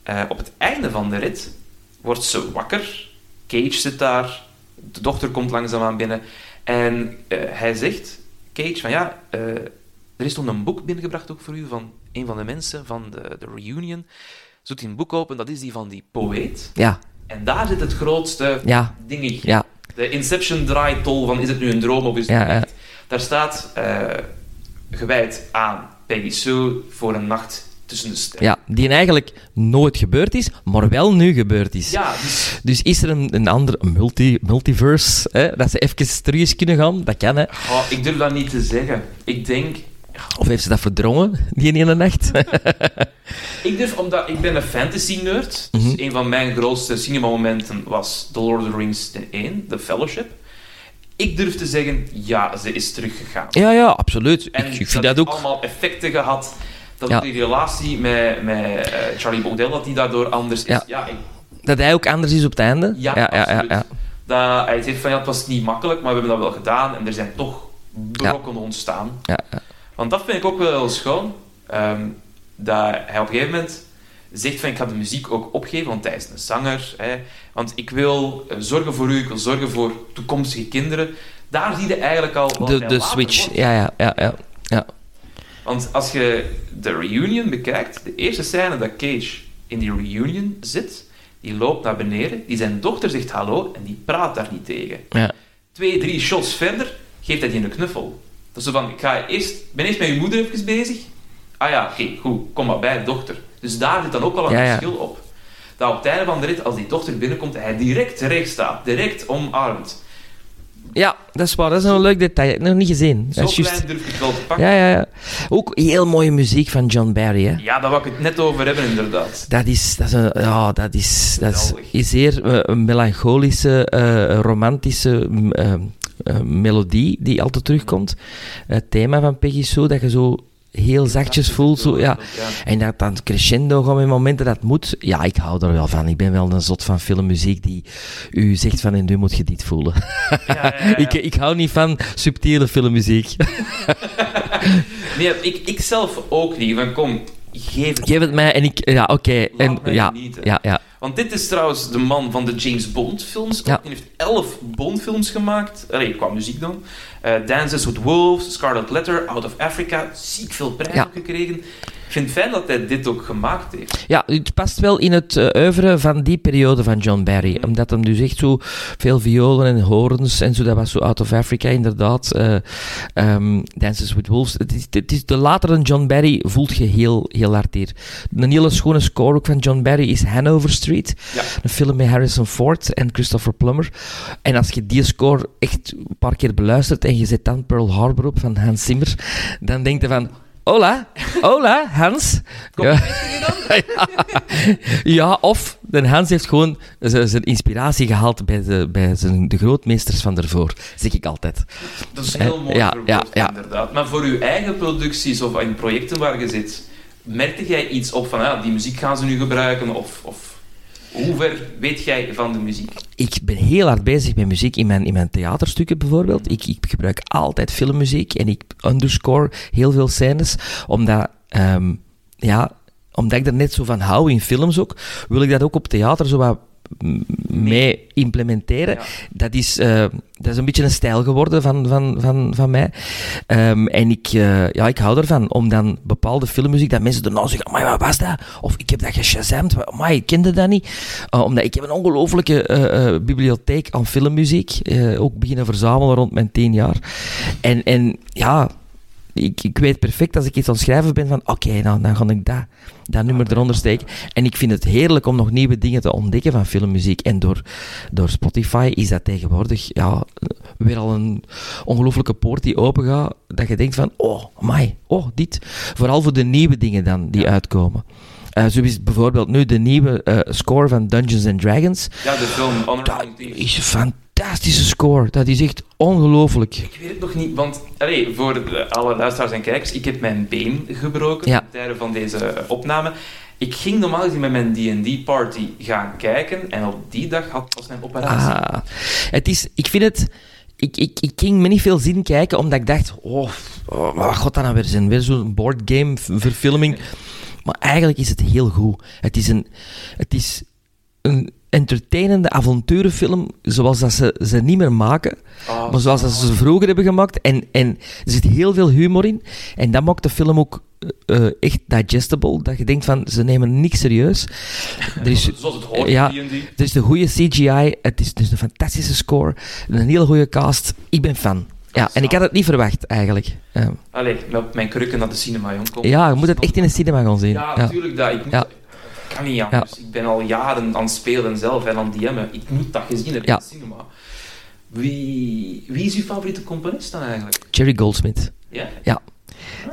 eh, op het einde van de rit wordt ze wakker. Cage zit daar, de dochter komt langzaamaan binnen en eh, hij zegt, Cage, van ja, eh, er is toen een boek binnengebracht ook voor u van een van de mensen van de, de reunion. Zoekt hij een boek open, dat is die van die poëet. Ja, En daar zit het grootste ja, dingetje. ja. De Inception draaitol van is het nu een droom of is het Ja, niet? Daar staat gewijd aan Peggy Sue voor een nacht tussen de sterren. Ja, die eigenlijk nooit gebeurd is, maar wel nu gebeurd is. Ja, dus Dus is er een, een ander een multi, multiverse, hè, dat ze even terug kunnen gaan? Dat kan, hè. oh, ik durf dat niet te zeggen. Ik denk, Of heeft ze dat verdrongen, die in ene nacht? ik durf omdat ik ben een fantasy nerd. Dus Mhm. een van mijn grootste cinemamomenten was The Lord of the Rings ten 1, The Fellowship. Ik durf te zeggen, ja, ze is teruggegaan. ja, ja, absoluut. En ik, ik vind dat heeft ook... allemaal effecten gehad. Dat Ja. die relatie met, met eh, Charlie Baudet, dat die daardoor anders is. Ja. Ik Dat hij ook anders is op het einde? Ja, ja, ja, absoluut. ja. Dat hij zegt van ja, het was niet makkelijk, maar we hebben dat wel gedaan en er zijn toch brokken ontstaan. ja, ja. Want dat vind ik ook wel heel schoon. ehm, dat hij op een gegeven moment zegt van ik ga de muziek ook opgeven, want hij is een zanger. Hè, want ik wil eh, zorgen voor u, ik wil zorgen voor toekomstige kinderen. Daar zie je eigenlijk al De, de switch, ja, ja, ja, ja. Want als je de reunion bekijkt, de eerste scène dat Cage in die reunion zit, die loopt naar beneden, die zijn dochter zegt hallo en die praat daar niet tegen. ja. Twee, drie shots verder geeft hij die een knuffel. Dat is zo van, ik ga eerst, ben eerst met je moeder even bezig. Ah ja, oké, goed, kom maar bij, dochter. Dus daar zit dan ook al een Ja, ja. verschil op. Dat op het einde van de rit, als die dochter binnenkomt, hij direct terecht staat, direct omarmt. Ja, dat is waar. Dat is een leuk detail. Nog niet gezien. Zo Dat klein durf ik het wel te pakken. Ja, ja, ja. Ook heel mooie muziek van John Barry, hè. Ja, daar wou ik het net over hebben, inderdaad. Dat is, dat is, een, ja, dat is, dat is zeer eh, een melancholische, eh, romantische mm, eh, melodie die altijd terugkomt. Het thema van Peggy Sue, dat je zo heel zachtjes voelt. Zo, ja. En dat dan crescendo gaat in momenten dat moet. Ja, ik hou er wel van. Ik ben wel een zot van filmmuziek die u zegt van en nu moet je dit voelen. Ik, ik hou niet van subtiele filmmuziek. Nee, ik, ik zelf ook niet. Van kom, geef het. Geef het mij en ik... Ja, oké. En Ja, genieten. ja, ja. Want dit is trouwens de man van de James Bond films. Ja. Hij heeft elf Bond films gemaakt. Allee, qua muziek dan. Eh, Dances with Wolves, Scarlet Letter, Out of Africa. Ziek veel prijzen Ja. gekregen. Ik vind het fijn dat hij dit ook gemaakt heeft. Ja, het past wel in het eh oeuvre van die periode van John Barry. Omdat hem dus echt zo veel violen en horens en zo, dat was zo Out of Africa inderdaad. eh ehm, Dances with Wolves. Het is, het is de latere John Barry voelt je heel, heel hard hier. Een hele schone score ook van John Barry is Hanover Street. Ja. Een film met Harrison Ford en Christopher Plummer. En als je die score echt een paar keer beluistert en je zet dan Pearl Harbor op van Hans Zimmer, dan denk je van... Hola, hola, Hans. Ja. ja. ja, of de Hans heeft gewoon zijn inspiratie gehaald bij, de, bij zijn, de grootmeesters van daarvoor, zeg ik altijd. Dat is heel Eh, mooi ja, verwoord, ja, ja. inderdaad. Maar voor uw eigen producties of in projecten waar je zit, merkte jij iets op van ja, die muziek gaan ze nu gebruiken? Of, of hoe ver weet jij van de muziek? Ik ben heel hard bezig met muziek in mijn, in mijn theaterstukken bijvoorbeeld. Ik, ik gebruik altijd filmmuziek en ik underscore heel veel scènes, omdat, ehm, ja, omdat ik er net zo van hou in films ook, wil ik dat ook op theater zo wat mee implementeren. Ja. Dat, is, eh, dat is een beetje een stijl geworden van, van, van, van mij. Ehm, en ik, eh, ja, ik hou ervan om dan bepaalde filmmuziek, dat mensen daarna zeggen, maar wat was dat? Of ik heb dat geshazamd, maar ik kende dat niet. Uh, omdat ik heb een ongelofelijke eh, eh, bibliotheek aan filmmuziek, eh, ook beginnen verzamelen rond mijn tien jaar. En, en ja, ik, ik weet perfect als ik iets aan het schrijven ben van oké, nou, dan ga ik dat, dat nummer eronder steken. En ik vind het heerlijk om nog nieuwe dingen te ontdekken van filmmuziek. En door, door Spotify is dat tegenwoordig ja, weer al een ongelooflijke poort die open gaat, dat je denkt van oh, my, oh, dit. Vooral voor de nieuwe dingen dan die Ja. uitkomen. Eh, zo is bijvoorbeeld nu de nieuwe eh, score van Dungeons and Dragons. Ja, de film Dat is een fantastische score. Dat is echt ongelooflijk. Ik weet het nog niet, want allee, voor de- alle luisteraars en kijkers, ik heb mijn been gebroken Ja. ten tijde van deze opname. Ik ging normaal gezien met mijn D&D-party gaan kijken en op die dag had, was mijn operatie. Ah, het is, ik vind het... Ik, ik, ik ging me niet veel zin kijken, omdat ik dacht... Oh, oh wat gaat dat nou weer zijn? Weer zo'n boardgame v- verfilming. Maar eigenlijk is het heel goed. Het is een... Het is een entertainende avonturenfilm, zoals dat ze ze niet meer maken, Oh, maar zoals dat ze ze vroeger hebben gemaakt. En, en er zit heel veel humor in. En dat maakt de film ook eh, eh, echt digestible. Dat je denkt van, ze nemen niks serieus. Er is, zoals het hoort ja, is een goede CGI, het is, is een fantastische score, een hele goede cast. Ik ben fan. Ja, en ik had het niet verwacht, eigenlijk. Ja, Allee, met mijn krukken naar de cinema, jong. Kom. ja je moet het echt in de cinema gaan zien. Ja, Ja. natuurlijk. Dat. Ik moet, Ja. Kan niet anders. Ik ben al jaren aan het spelen zelf en aan het DM'en. Ik moet dat gezien hebben Ja. in de cinema. Wie, wie is uw favoriete componist dan eigenlijk? Jerry Goldsmith. Ja?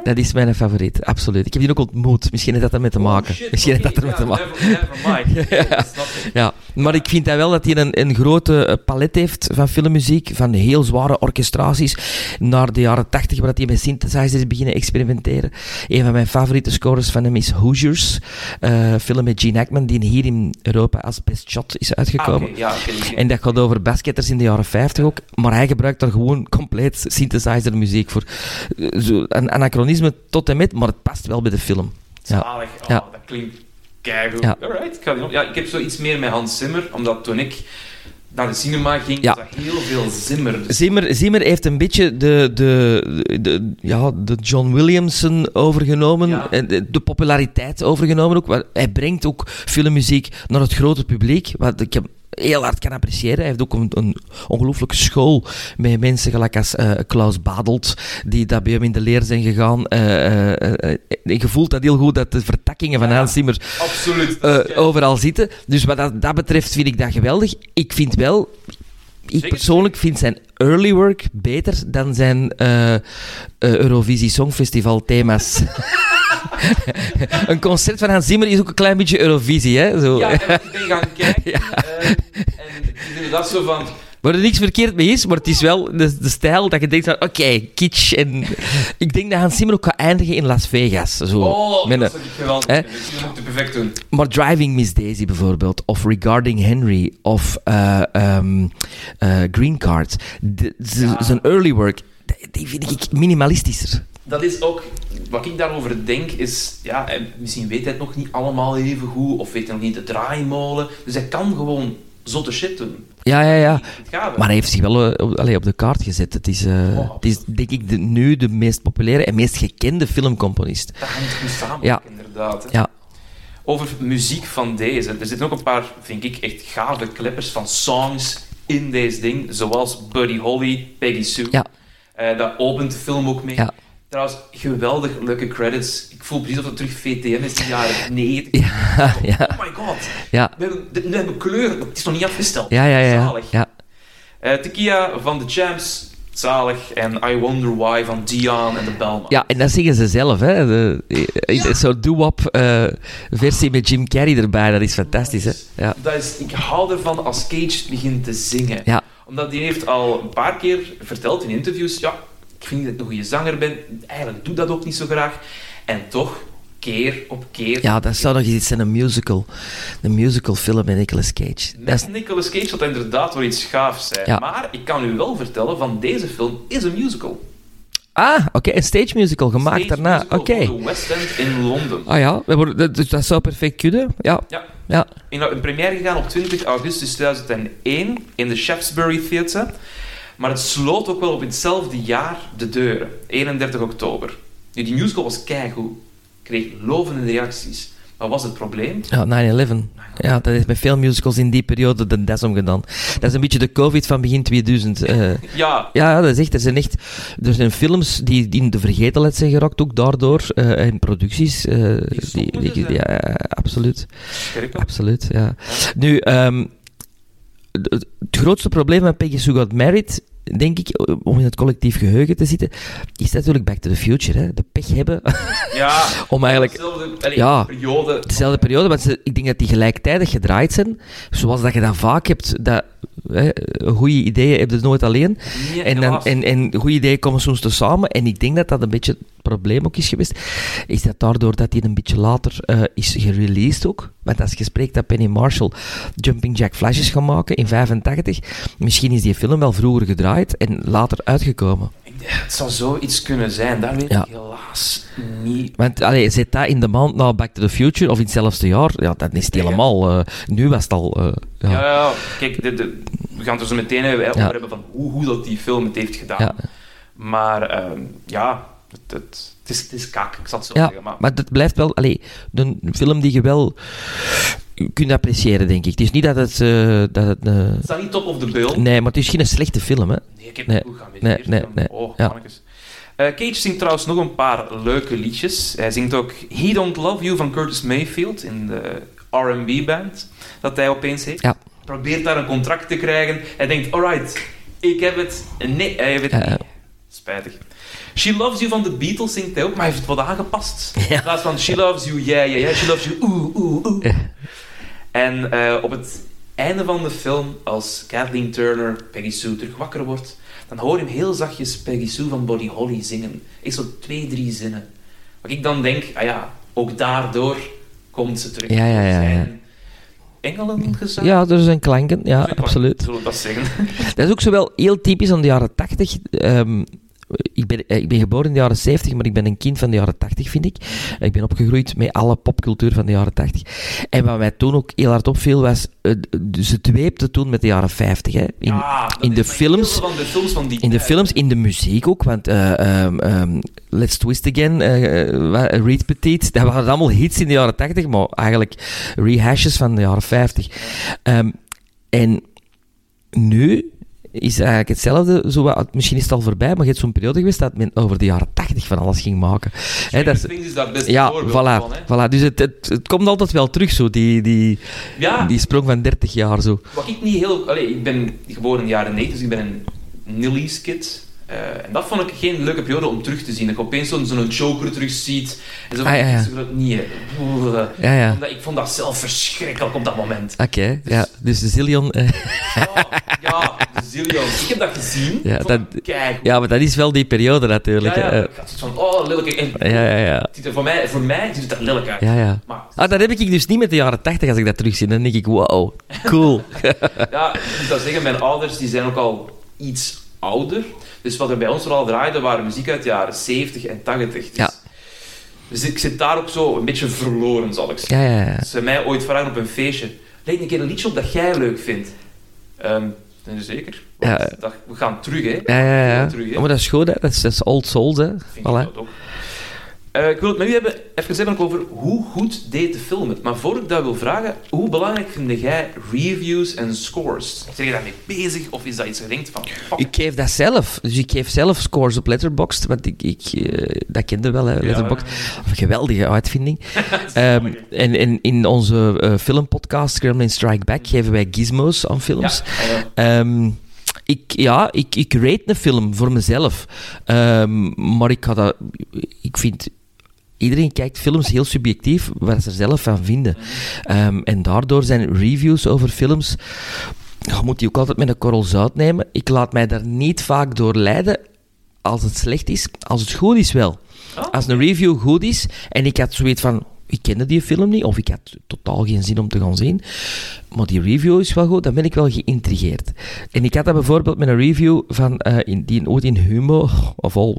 Dat is mijn favoriet, absoluut. Ik heb die ook ontmoet. Misschien heeft dat ermee te maken. Oh, shit, Misschien heeft dat ermee ja, te maken. Never. Ja. Maar ik vind dat wel dat hij een, een grote eh, palet heeft van filmmuziek, van heel zware orchestraties, naar de jaren tachtig, waar hij met synthesizers beginnen experimenteren. Een van mijn favoriete scores van hem is Hoosiers, eh film met Gene Hackman, die hier in Europa als best shot is Ah, uitgekomen. ja, oké. En dat gaat over basketters in de jaren 50 ook. Maar hij gebruikt daar gewoon compleet synthesizer muziek voor. Eh, Zo, een anachronisme tot en met, maar het past wel bij de film. Ja. Zalig. Oh, Ja. Dat klinkt keigoed. Ja. Alright, ik, ga ja, ik heb zoiets meer met Hans Zimmer, omdat toen ik naar de cinema ging, Ja. was dat heel veel Zimmer. Dus Zimmer, Zimmer heeft een beetje de, de, de, ja, de John Williamson overgenomen. Ja. en De, de populariteit overgenomen ook. Hij brengt ook filmmuziek naar het grote publiek. Wat ik hem heel hard kan appreciëren. Hij heeft ook een, een ongelooflijke school met mensen gelijk als eh, Klaus Badelt, die dat bij hem in de leer zijn gegaan. Eh, eh, eh, je voelt dat heel goed, dat de vertakkingen van Ja. Hans Zimmer Absoluut. eh, overal zitten. Dus wat dat, dat betreft vind ik dat geweldig. Ik vind wel, ik persoonlijk vind zijn early work beter dan zijn eh, eh, Eurovisie Songfestival thema's. een concert van Hans Zimmer is ook een klein beetje Eurovisie, hè? Zo. Ja, ik ben gaan kijken. eh, en het is inderdaad zo van... Waar er niks verkeerd mee is, maar het is wel de, de stijl dat je denkt van, oké, kitsch. En ik denk dat Hans Zimmer ook gaat eindigen in Las Vegas. Zo. Oh, Met dat zou ik geweldig Hè? vinden. Dat moet ik perfect doen. Maar Driving Miss Daisy bijvoorbeeld, of Regarding Henry, of eh, eh, Green Card. Ja. Zijn early work, die- vind ik minimalistischer. Dat is ook... Wat ik daarover denk is... Ja, en misschien weet hij het nog niet allemaal even goed, of weet hij nog niet de draaimolen. Dus hij kan gewoon zotte shit doen. Ja, ja, ja. Maar hij heeft zich wel eh, op, allee, op de kaart gezet. Het is, eh, Oh, het is denk ik de, nu de meest populaire en meest gekende filmcomponist. Dat hangt goed samen, Ja. inderdaad. Hè. Ja. Over muziek van deze. Er zitten ook een paar, vind ik, echt gave clippers van songs in deze ding. Zoals Buddy Holly, Peggy Sue. Ja. Eh, dat opent de film ook mee. Ja. Trouwens, geweldig leuke credits. Ik voel precies of het terug VTM is in de jaren 90. Ja, ja, Oh my god. ja. We hebben, dit- nu hebben we kleur. Het is nog niet afgesteld. Ja, ja, ja. Zalig. ja. Eh, Tequila van The Champs. Zalig. En I Wonder Why van Dion en de Belmont. Ja, en dat zeggen ze zelf, hè. De, eh, Zo'n doo-wop eh, versie met Jim Carrey erbij, dat is fantastisch, hè. Ja. Dat is, ik hou ervan als Cage begint te zingen. Ja. Omdat hij heeft al een paar keer verteld in interviews... Ja, ik vind dat ik een goede zanger ben. Eigenlijk doe dat ook niet zo graag. En toch, keer op keer... ja, dat zou nog eens iets zijn, een musical. Een musical film met Nicolas Cage. Is, Met Nicolas Cage zal inderdaad wel iets gaafs zijn. Ja. Maar ik kan u wel vertellen, van deze film is een musical. ah, oké, een stage musical gemaakt Stage daarna. Oké. voor de West End in Londen. Ah ja, dat, wordt- dat, dus dat zou perfect kunnen. Ja, Ja. ja. In een première gegaan op 20 augustus 2001 in de Shaftesbury Theatre. Maar het sloot ook wel op hetzelfde jaar de deuren, 31 oktober. Nu, die musical was keigoed. Kreeg lovende reacties. Wat was het probleem? Ja, 9-11. Ja, dat is bij veel musicals in die periode de des om gedaan. Dat is een beetje de COVID van begin 2000. eh. Ja, ja, dat is echt. Er zijn echt er zijn films die, die in de vergetelheid zijn geraakt, ook daardoor. eh, en producties. eh, die, die- dus, ja, absoluut. schrikkelijk. Absoluut, ja. Nu, ehm, het, grootste probleem met Peggy Sue Got Married, denk ik, om in het collectief geheugen te zitten, is natuurlijk Back to the Future. Hè? De pech hebben Ja, om eigenlijk dezelfde Ja. periode. dezelfde periode, want ze, ik denk dat die gelijktijdig gedraaid zijn, zoals dat je dat vaak hebt, dat hè, goede ideeën heb je nooit alleen. Nee, En, dan, en, en goede ideeën komen soms te samen. En ik denk dat dat een beetje probleem ook is geweest. Is dat daardoor dat hij een beetje later eh, is gereleased ook. Want als je spreekt dat Penny Marshall Jumping Jack Flash is gaan maken in 85, misschien is die film wel vroeger gedraaid en later uitgekomen. Het zou zoiets kunnen zijn, daar weet Ja. ik helaas niet. Want allee, zit dat in de maand na Back to the Future of in hetzelfde jaar, ja, dat is het helemaal. eh, nu was het al. eh, ja. Ja, ja, kijk, de, de- we gaan het er zo meteen over hebben van hoe, hoe dat die film het heeft gedaan. Ja. Maar ehm, ja, het, het, het is, het is kak, ik zal het zo Ja, zeggen. Maar, maar het blijft wel allee, een film die je wel kunt appreciëren, denk ik. Het is niet dat het. eh, dat het het staat niet top of the bill. nee, maar het is geen slechte film, hè? Nee, ik heb Nee, het goed gaan weten. nee, nee, nee, Oh, ja. Eh, Cage zingt trouwens nog een paar leuke liedjes. Hij zingt ook He Don't Love You van Curtis Mayfield in de R&B-band dat hij opeens heeft. Ja. Probeert daar een contract te krijgen. Hij denkt, alright, ik heb het. Nee, hij heeft het niet. Spijtig. She Loves You van de Beatles zingt hij ook, maar hij heeft het wat aangepast. Ja. In plaats van She Loves You, yeah, yeah, yeah. She Loves You, oeh, oeh, oeh. Ja. En eh, op het einde van de film, als Kathleen Turner Peggy Sue terug wakker wordt, dan hoor je hem heel zachtjes Peggy Sue van Buddy Holly zingen. Echt zo twee, drie zinnen. Wat ik dan denk, ah ja, ook daardoor komt ze terug. Ja, ja, ja, ja. Zijn engelengezang? Ja, er zijn klanken, ja, absoluut. Zullen we dat zeggen? Dat is ook zo wel heel typisch aan de jaren 80. Ehm, ik, ben, eh, ik ben geboren in de jaren 70, maar ik ben een kind van de jaren 80, vind ik. Ik ben opgegroeid met alle popcultuur van de jaren 80. En wat mij toen ook heel hard opviel, was... eh, ze dweepte toen met de jaren 50, hè. In, Ja, in de films- heel veel Van de films van die In de films, in de muziek ook, want eh, ehm, ehm, Let's Twist Again, eh, eh, Reed Petit, dat waren allemaal hits in de jaren 80, maar eigenlijk rehashes van de jaren 50. Ehm, en nu is eigenlijk hetzelfde. Zo wat, misschien is het al voorbij, maar je hebt zo'n periode geweest dat men over de jaren tachtig van alles ging maken. Dat is, ja, voorbeeld voilà, van. Voilà. Dus het, het, het komt altijd wel terug, zo, die, die, Ja, die sprong van 30 jaar. Zo. wat ik niet heel... Ik ben geboren in de jaren 90, dus ik ben een Nilly's kid. Eh, en dat vond ik geen leuke periode om terug te zien. Dat je opeens zo'n zo'n Joker terugziet. En zo Ah, ja, ja. zo dat niet. Ja, ja. Omdat ik vond dat zelf verschrikkelijk op dat moment. Oké, ja. Dus de Zillion... eh, Ja, ja de Zillion. Ik heb dat gezien. Ja, Ik dat- kijk. ja, maar dat is wel die periode natuurlijk. ja, ja, ik had zoiets van, oh, lelijk. En, Ja, ja, ja. het ziet voor, mij, voor mij ziet het er lelijk uit. ja, ja. Maar Ah, dat heb ik dus niet met de jaren 80 als ik dat terugzie. Dan denk ik, wow, cool. ja, ik moet dat zeggen, mijn ouders die zijn ook al iets ouder. Dus wat er bij ons vooral draaide, waren muziek uit de jaren 70 en 80. Dus, Ja. dus ik zit daar ook zo een beetje verloren, zal ik zeggen. Ja, ja, ja. Als ze mij ooit vragen op een feestje, leg een keer een liedje op dat jij leuk vindt. Ehm zeker. Ja. dat, we gaan terug, hè. Ja, ja, ja. Terug, hè. Ja, maar dat is goed, hè. Dat is, dat is old souls, hè. Vind ik Voilà. dat ook. Eh, ik wil het met u hebben, even hebben over hoe goed deed de film het. Maar voor ik dat wil vragen, hoe belangrijk vind jij reviews en scores? Zijn je daarmee bezig of is dat iets gedenkt van... fuck, Ik geef dat zelf. Dus ik geef zelf scores op Letterboxd, want ik, ik, eh, dat kende wel, hè, Letterboxd. Een geweldige uitvinding. Ehm, en, en in onze eh, filmpodcast, Gremlin Strike Back, geven wij gizmos aan films. Ja, eh, Ehm, ik, ja, ik, ik rate een film voor mezelf. Ehm, maar ik, ga dat, ik vind... Iedereen kijkt films heel subjectief, waar ze er zelf van vinden. Ehm, en daardoor zijn reviews over films... Je moet die ook altijd met een korrel zout nemen. Ik laat mij daar niet vaak door leiden als het slecht is. Als het goed is wel. Oh. Als een review goed is en ik had zoiets van... Ik kende die film niet, of ik had totaal geen zin om te gaan zien. Maar die review is wel goed, dan ben ik wel geïntrigeerd. En ik had dat bijvoorbeeld met een review van, eh, in, die ooit in Humo, of all,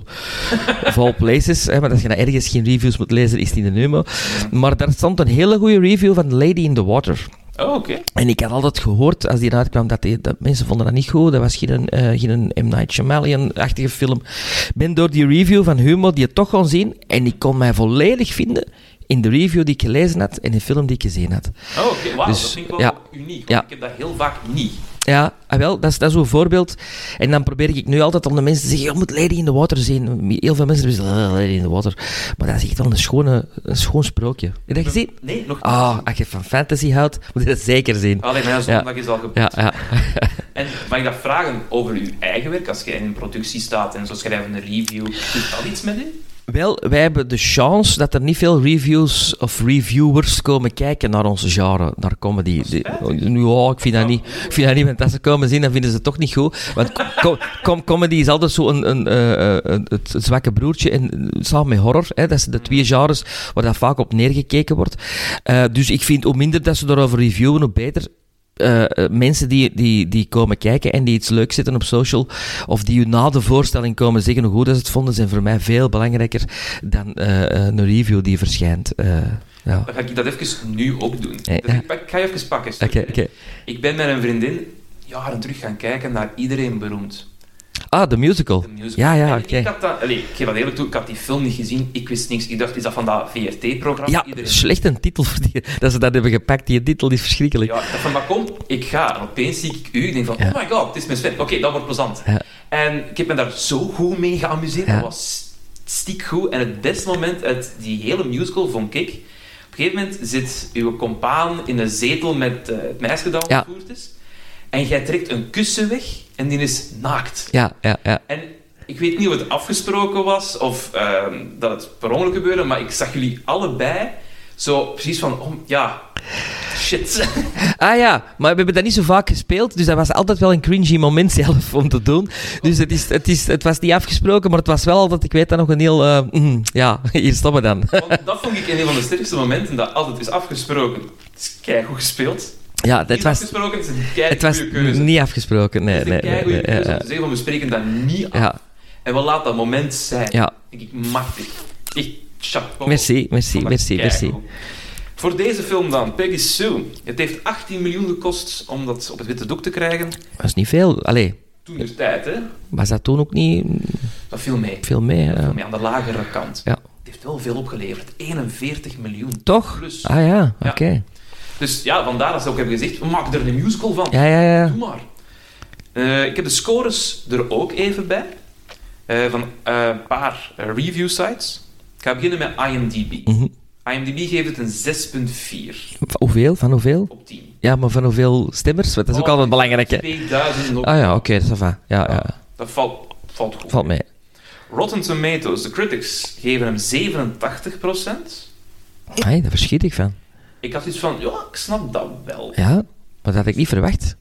of all places, hè, maar als je nou ergens geen reviews moet lezen, is het in de Humo. Maar daar stond een hele goede review van Lady in the Water. Oh, oké. En ik had altijd gehoord, als die eruit kwam, dat, die, dat mensen vonden dat niet goed. Dat was geen, eh geen M. Night Shyamalan-achtige film. Ik ben door die review van Humo die het toch gaan zien. En ik kon mij volledig vinden in de review die ik gelezen had en de film die ik gezien had. Oh, oké. Dus, dat vind ik wel ja. uniek. Ja. Ik heb dat heel vaak niet. Ja, ah, wel, dat is, dat is zo'n voorbeeld. En dan probeer ik nu altijd om de mensen te zeggen, je moet Lady in the Water zien. Heel veel mensen zeggen, "Ah, Lady in the Water. Maar dat is echt wel een, schone, een schoon sprookje. Heb je dat gezien? Nee, nog niet. Ah, als je van fantasy houdt, moet je dat zeker zien. Allee, mijn zondag is al geboekt. Ja, ja. En mag ik dat vragen over uw eigen werk? Als je in een productie staat en zo schrijven een review, doet dat iets met u? Wel, wij hebben de chance dat er niet veel reviews of reviewers komen kijken naar onze genre, naar comedy. De- ja, ik vind dat niet. Ik vind dat niet, want als ze komen zien, dan vinden ze het toch niet goed. Want com- com- comedy is altijd zo een, een, eh, eh, een- het, zwakke broertje, en, samen met horror. Hè, dat zijn de twee genres waar dat vaak op neergekeken wordt. Eh, dus ik vind, hoe minder dat ze daarover reviewen, hoe beter. Eh, eh, mensen die, die, die komen kijken en die iets leuks zetten op social, of die u na de voorstelling komen zeggen hoe goed dat ze het vonden, zijn voor mij veel belangrijker dan eh, een review die verschijnt. Ja. Dan ga ik dat even nu ook doen. Ja, Dus ik, pak- ik ga je even pakken. Ik ben met een vriendin jaren terug gaan kijken naar Iedereen Beroemd. Ah, de musical. De musical. Ja, ja, oké. Ik, had dat, allee, ik geef dat eerlijk toe, ik had die film niet gezien. Ik wist niks. Ik dacht, is dat van dat VRT-programma? Ja, Iedereen slecht een titel voor die, dat ze dat hebben gepakt. Die titel is verschrikkelijk. Ja, dacht van, maar kom, ik ga. En opeens zie ik u. Ik denk van, Ja. oh my god, het is mijn Sven. Oké, dat wordt plezant. Ja. En ik heb me daar zo goed mee geamuseerd. Ja. Dat was stiek goed. En het beste moment uit die hele musical vond ik... Op een gegeven moment zit uw compaan in een zetel met eh, het meisje dat Ja. ontvoerd is. En jij trekt een kussen weg en die is naakt. Ja, ja, ja. En ik weet niet of het afgesproken was of ehm, dat het per ongeluk gebeurde, maar ik zag jullie allebei zo precies van, oh, ja, shit. Ah ja, maar we hebben dat niet zo vaak gespeeld, dus dat was altijd wel een cringy moment zelf om te doen. Dus het, is, het, is, het was niet afgesproken, maar het was wel altijd, ik weet dat nog een heel... eh, mm, ja, hier stoppen dan. Want dat vond ik een van de sterkste momenten, dat altijd is afgesproken. Het is keigoed gespeeld. Ja, het was, afgesproken, is een het was keuze. niet afgesproken. Nee, het is nee, een nee. keigoede nee, keuze ja, om te zeggen van, we spreken dat niet af. ja, En we laten dat moment zijn. ja. denk ik machtig. Echt chapeau. Merci, merci, merci, merci. Voor deze film dan, Peggy Sue. Het heeft 18 miljoen gekost om dat op het witte doek te krijgen. Dat is niet veel. Allee, Toen de tijd, hè. was dat toen ook niet Dat viel mee. veel mee? Dat viel mee aan de lagere kant. Ja. Het heeft wel veel opgeleverd. 41 miljoen. Toch? Plus. Ah ja, oké. Ja. Dus ja, vandaar dat ze ook hebben gezegd, we maken er een musical van. Ja, ja, ja. Doe maar. Eh, ik heb de scores er ook even bij. Eh, van eh, een paar review sites. Ik ga beginnen met IMDb. Mhm. IMDb geeft het een 6,4 Van hoeveel? Van hoeveel? op 10. Ja, maar van hoeveel stemmers? Want dat is ook Oh, altijd belangrijk, hè? 2000 nog. Ah ja, oké, dat is va. Ja, ja, Dat valt, valt goed. valt mee. Rotten Tomatoes, de critics geven hem 87%. Ai, daar verschiet ik van. Ik had iets van, ja, ik snap dat wel. Ja, maar dat had ik niet verwacht.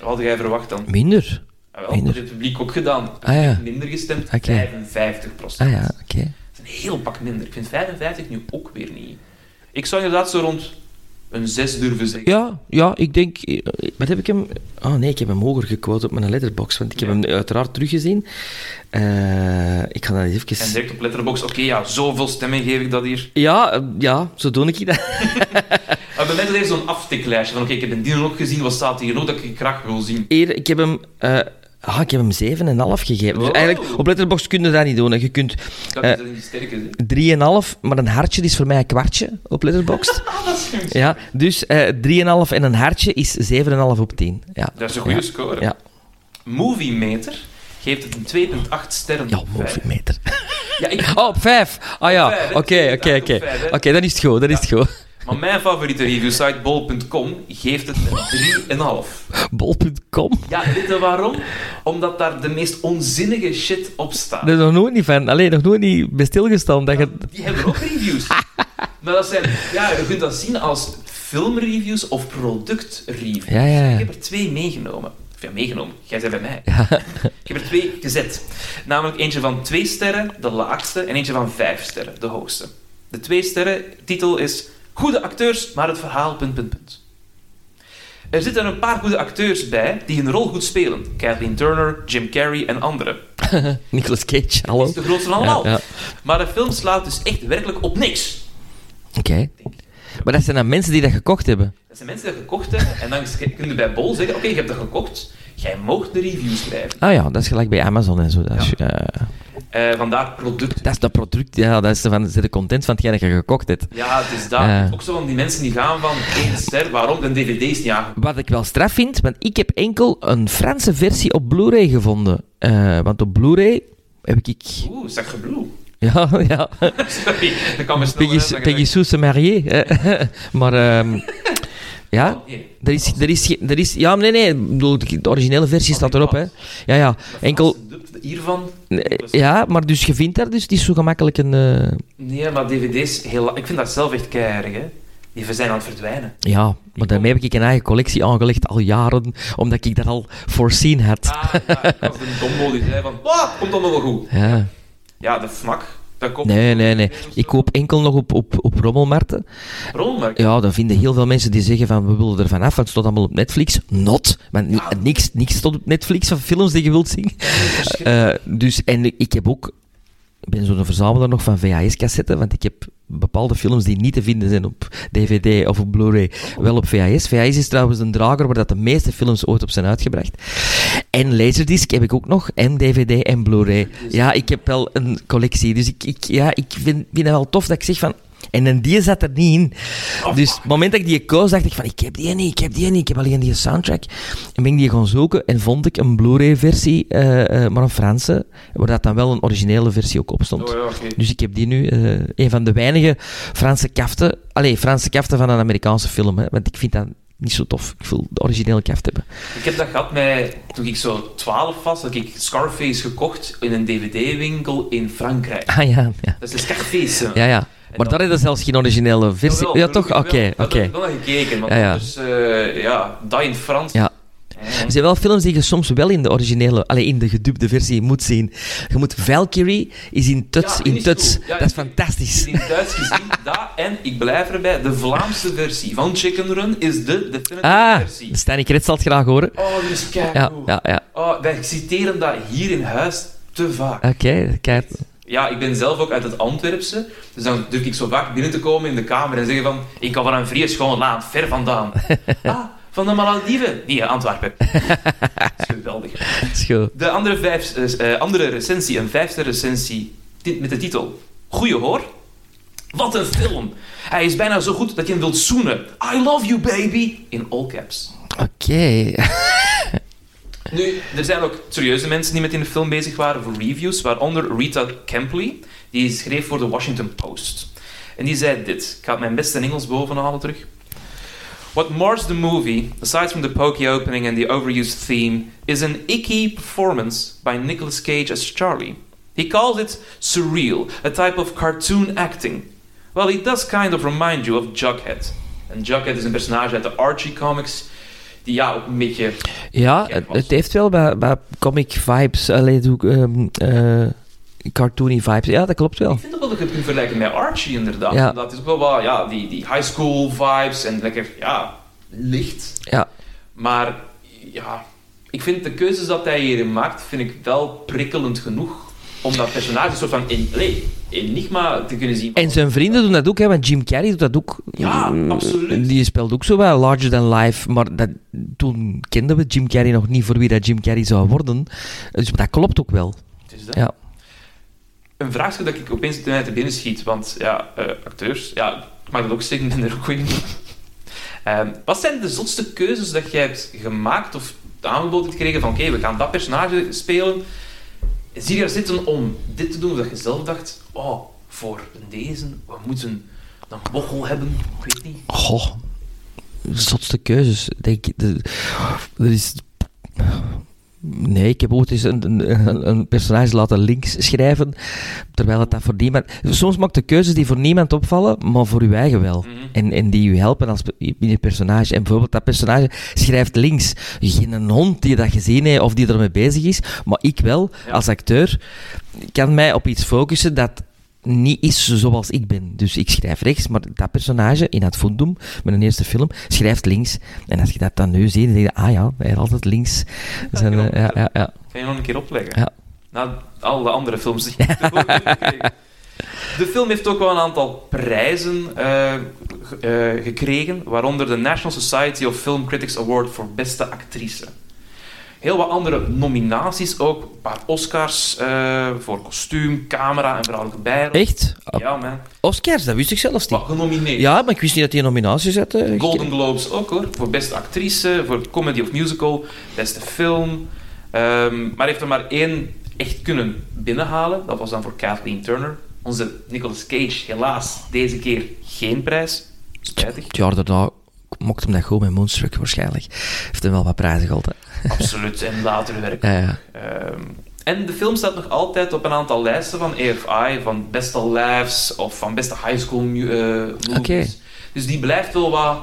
Wat had jij verwacht dan? Minder. Ah, wel, Minder. dat het publiek ook gedaan. Ah, ja. Minder gestemd, Oké. 55%. Ah ja, oké. Dat is een heel pak minder. Ik vind 55 nu ook weer niet. Ik zou inderdaad zo rond een 6 durven zeggen. Ja, ja, ik denk... eh, Wat heb ik hem... Oh nee, ik heb hem hoger gequote op mijn letterbox, want ik heb Ja. hem uiteraard teruggezien. Eh, ik ga dat eens En even... direct op Letterboxd, oké, ja, zoveel stemmen geef ik dat hier. Ja, eh, ja, zo doe ik dat. Maar bij mij is zo'n aftiklijstje van, oké, ik heb een dino ook gezien, wat staat hier nog dat ik graag wil zien? Eer, ik heb hem... eh, ah, ik heb hem 7,5 gegeven. Dus eigenlijk, op letterbox kun je dat niet doen. hè. Je kunt Dat Eh, is in die sterke zin. 3,5, maar een hartje is voor mij een kwartje op letterbox. Ah, ja, dus eh 3,5 en een hartje is 7,5 op 10. Ja, Dat is een goede Ja. score. Ja. Movie Meter geeft het een 2,8 sterren. ja op vijf. movie meter. Ja, ik, Oh, op 5. Ah ja, oké, oké, 2,8 oké. Oké, dan is het goed, dan is het goed. Maar mijn favoriete reviewsite, bol.com, geeft het een 3,5. Bol.com. Ja, weet je waarom? Omdat daar de meest onzinnige shit op staat. Daar is nog nooit niet van. Alleen nog nooit niet bij stilgestaan dat je... Die hebben ook reviews. maar dat zijn, ja, je kunt dat zien als filmreviews of productreviews. Ja, ja. Ik heb er twee meegenomen. Of ja, meegenomen. Jij bent bij mij. Ja. Ik heb er twee gezet. Namelijk eentje van twee sterren, de laagste, en eentje van vijf sterren, de hoogste. De twee sterren titel is Goede acteurs, maar het verhaal... Punt, punt, punt. Er zitten een paar goede acteurs bij die hun rol goed spelen. Kathleen Turner, Jim Carrey en anderen. Nicolas Cage, Dat hallo. is de grootste van allemaal. Ja, ja. Maar de film slaat dus echt werkelijk op niks. Oké. Maar dat zijn dan mensen die dat gekocht hebben. Dat zijn mensen die dat gekocht hebben en dan kun je bij Bol zeggen, oké, je hebt dat gekocht, jij mag de review schrijven. Ah ja, dat is gelijk bij Amazon en zo. Dat is, eh, Eh, vandaar product. dat is dat product, ja, dat is de, van, de content van hetgeen dat je gekocht hebt. Ja, het is dat. Eh. Ook zo van die mensen die gaan van één ster, waarom de dvd is niet aangekomen. Wat ik wel straf vind, want ik heb enkel een Franse versie op Blu-ray gevonden. Want op Blu-ray heb ik... Oeh, zeg je blue. Ja, ja. Sorry, dat kan me Peggy, Peggy Sue se marié. maar ehm, ja, Oh, er is, er, is, er is... Ja, nee, nee. De originele versie staat erop, hè. Ja, ja. Enkel... Hiervan? Ja, maar dus je vindt daar dus niet zo gemakkelijk een... eh, Nee, maar dvd's, heel, ik vind dat zelf echt keihard, hè. Die zijn aan het verdwijnen. Ja, maar daarmee heb ik een eigen collectie aangelegd al jaren, omdat ik dat al voorzien had. Ah, ja, was een dombo die zei van, wat, komt allemaal wel goed. Ja. Ja, de FNAC, dat komt... Nee, nee, nee. Ik koop enkel nog op, op, op rommelmarkten. Rommelmarkt. Ja, dan vinden heel veel mensen die zeggen van we willen er vanaf, want het staat allemaal op Netflix. Not. Want ni- niks, niks staat op Netflix van films die je wilt zien. Eh, dus, en ik heb ook... Ben zo'n verzamelaar nog van VHS-cassetten, want ik heb bepaalde films die niet te vinden zijn op DVD of op Blu-ray, wel op VHS. VHS is trouwens een drager waar dat de meeste films ooit op zijn uitgebracht. En Laserdisc heb ik ook nog, en DVD en Blu-ray. Ja, ik heb wel een collectie, dus ik, ik, ja, ik vind, vind het wel tof dat ik zeg van... En een die zat er niet in. Dus op het moment dat ik die koos, dacht ik van, ik heb die niet, ik heb die niet, ik heb alleen die soundtrack. En ben ik die gaan zoeken en vond ik een Blu-ray-versie, eh, eh, maar een Franse, waar dat dan wel een originele versie ook op stond. Oh ja. Dus ik heb die nu, eh, een van de weinige Franse kaften, allee, Franse kaften van een Amerikaanse film, hè, want ik vind dat niet zo tof. Ik wil de originele kaft hebben. Ik heb dat gehad met, toen ik zo 12 was, had ik Scarface gekocht in een dvd-winkel in Frankrijk. Ah ja, ja. Dat is een Scarface. Ja, ja. Maar daar is zelfs geen originele versie. Jawel, Ja, toch? Oké, wel. Dat oké. heb ik wel naar gekeken, Ja, ja. dus, eh, ja, dat in het Frans. Ja. Eh, Er zijn wel films die je soms wel in de originele, allee, in de gedubde versie moet zien. Je moet Valkyrie is in tuts, Ja, in tuts. Ja, dat is ik- fantastisch. In het Duits gezien, dat en ik blijf erbij, de Vlaamse versie van Chicken Run is de definitive Ah, versie. Stijn Kret zal het graag horen. Oh, is kei Ja, ja, ja. Oh, wij citeren dat hier in huis te vaak. Oké, kijk. Ja, ik ben zelf ook uit het Antwerpse, dus dan durf ik zo vaak binnen te komen in de kamer en zeggen van ik kan van een vrije schoon land, ver vandaan. ah, van de Malediven? Nee, Antwerpen. dat is geweldig. Is goed. De andere, vijf, eh, eh, andere recensie, een vijfster recensie met de titel Goeie hoor. Wat een film. Hij is bijna zo goed dat je hem wilt zoenen. I love you baby. In all caps. Oké. Nu, er zijn ook serieuze mensen die met in de film bezig waren voor reviews, waaronder Rita Kempley, die schreef voor de Washington Post. En die zei dit. Ik ga mijn beste Engels bovenhalen terug. What mars the movie, aside from the pokey opening and the overused theme, is an icky performance by Nicolas Cage as Charlie. He calls it surreal, a type of cartoon acting. Well, he does kind of remind you of Jughead. En Jughead is een personage uit de Archie comics, ja, ook een beetje... Ja, het, heeft wel bij, bij comic vibes, alleen doe ik, ehm, eh, cartoony vibes. Ja, dat klopt wel. Ik vind ook wel dat je het kunt vergelijken met Archie, inderdaad. Ja. Dat is ook wel wat, ja, die, die high school vibes en lekker, ja, licht. Ja, Maar, ja, ik vind de keuzes dat hij hierin maakt, vind ik wel prikkelend genoeg om dat personage een soort van en- allee, enigma te kunnen zien. en zijn vrienden doen dat ook, hè, want Jim Carrey doet dat ook. Ja, absoluut. Die speelt ook zo wel larger than life, maar dat, toen kenden we Jim Carrey nog niet voor wie dat Jim Carrey zou worden. Dus dat klopt ook wel. Is dat. Ja. Een vraagje dat ik opeens mij te binnen schiet, want ja, eh, acteurs, ja, ik mag dat ook er goed in. Ehm, wat zijn de zotste keuzes dat jij hebt gemaakt of aangeboden gekregen van oké, we gaan dat personage spelen. Zie je er zitten om dit te doen, dat je zelf dacht, oh, voor deze, we moeten een bochel hebben, ik weet niet. Goh, zotste keuzes. Denk Er is. Nee, ik heb ooit eens een, een, een personage laten links schrijven, terwijl het dat voor niemand... Soms maakt de keuzes die voor niemand opvallen, maar voor uw eigen wel. Mhm. En, en die u helpen als in je personage. En bijvoorbeeld dat personage schrijft links. Geen hond die dat gezien heeft of die ermee bezig is, maar ik wel, Ja. als acteur, kan mij op iets focussen dat niet is zoals ik ben. Dus ik schrijf rechts, maar dat personage in het Fundum, mijn eerste film, schrijft links. En als je dat dan nu ziet, dan denk je, ah ja, hij had altijd links. Zijn, eh, ja, ja, ja. Kan je nog een keer opleggen? Ja. Na al de andere films die gekregen. De film heeft ook wel een aantal prijzen eh, eh, gekregen, waaronder de National Society of Film Critics Award voor beste actrice. Heel wat andere nominaties ook, een paar Oscars eh, voor kostuum, camera en vrouwelijke bijrol. Echt? Ja, man. Oscars, dat wist ik zelfs niet. Wat genomineerd. Ja, maar ik wist niet dat hij een nominatie zette. Golden Globes ook hoor, voor beste actrice, voor comedy of musical, beste film. Ehm, maar heeft er maar één echt kunnen binnenhalen. Dat was dan voor Kathleen Turner. Onze Nicolas Cage, helaas deze keer geen prijs. Spijtig. Het jaar daarna mocht hem dat gewoon met Moonstruck waarschijnlijk. Heeft hem wel wat prijzen gehad. Absoluut, en later werk. Ja, ja. Ehm, en de film staat nog altijd op een aantal lijsten van AFI, van beste laughs of van beste high school eh, movies. Dus die blijft wel wat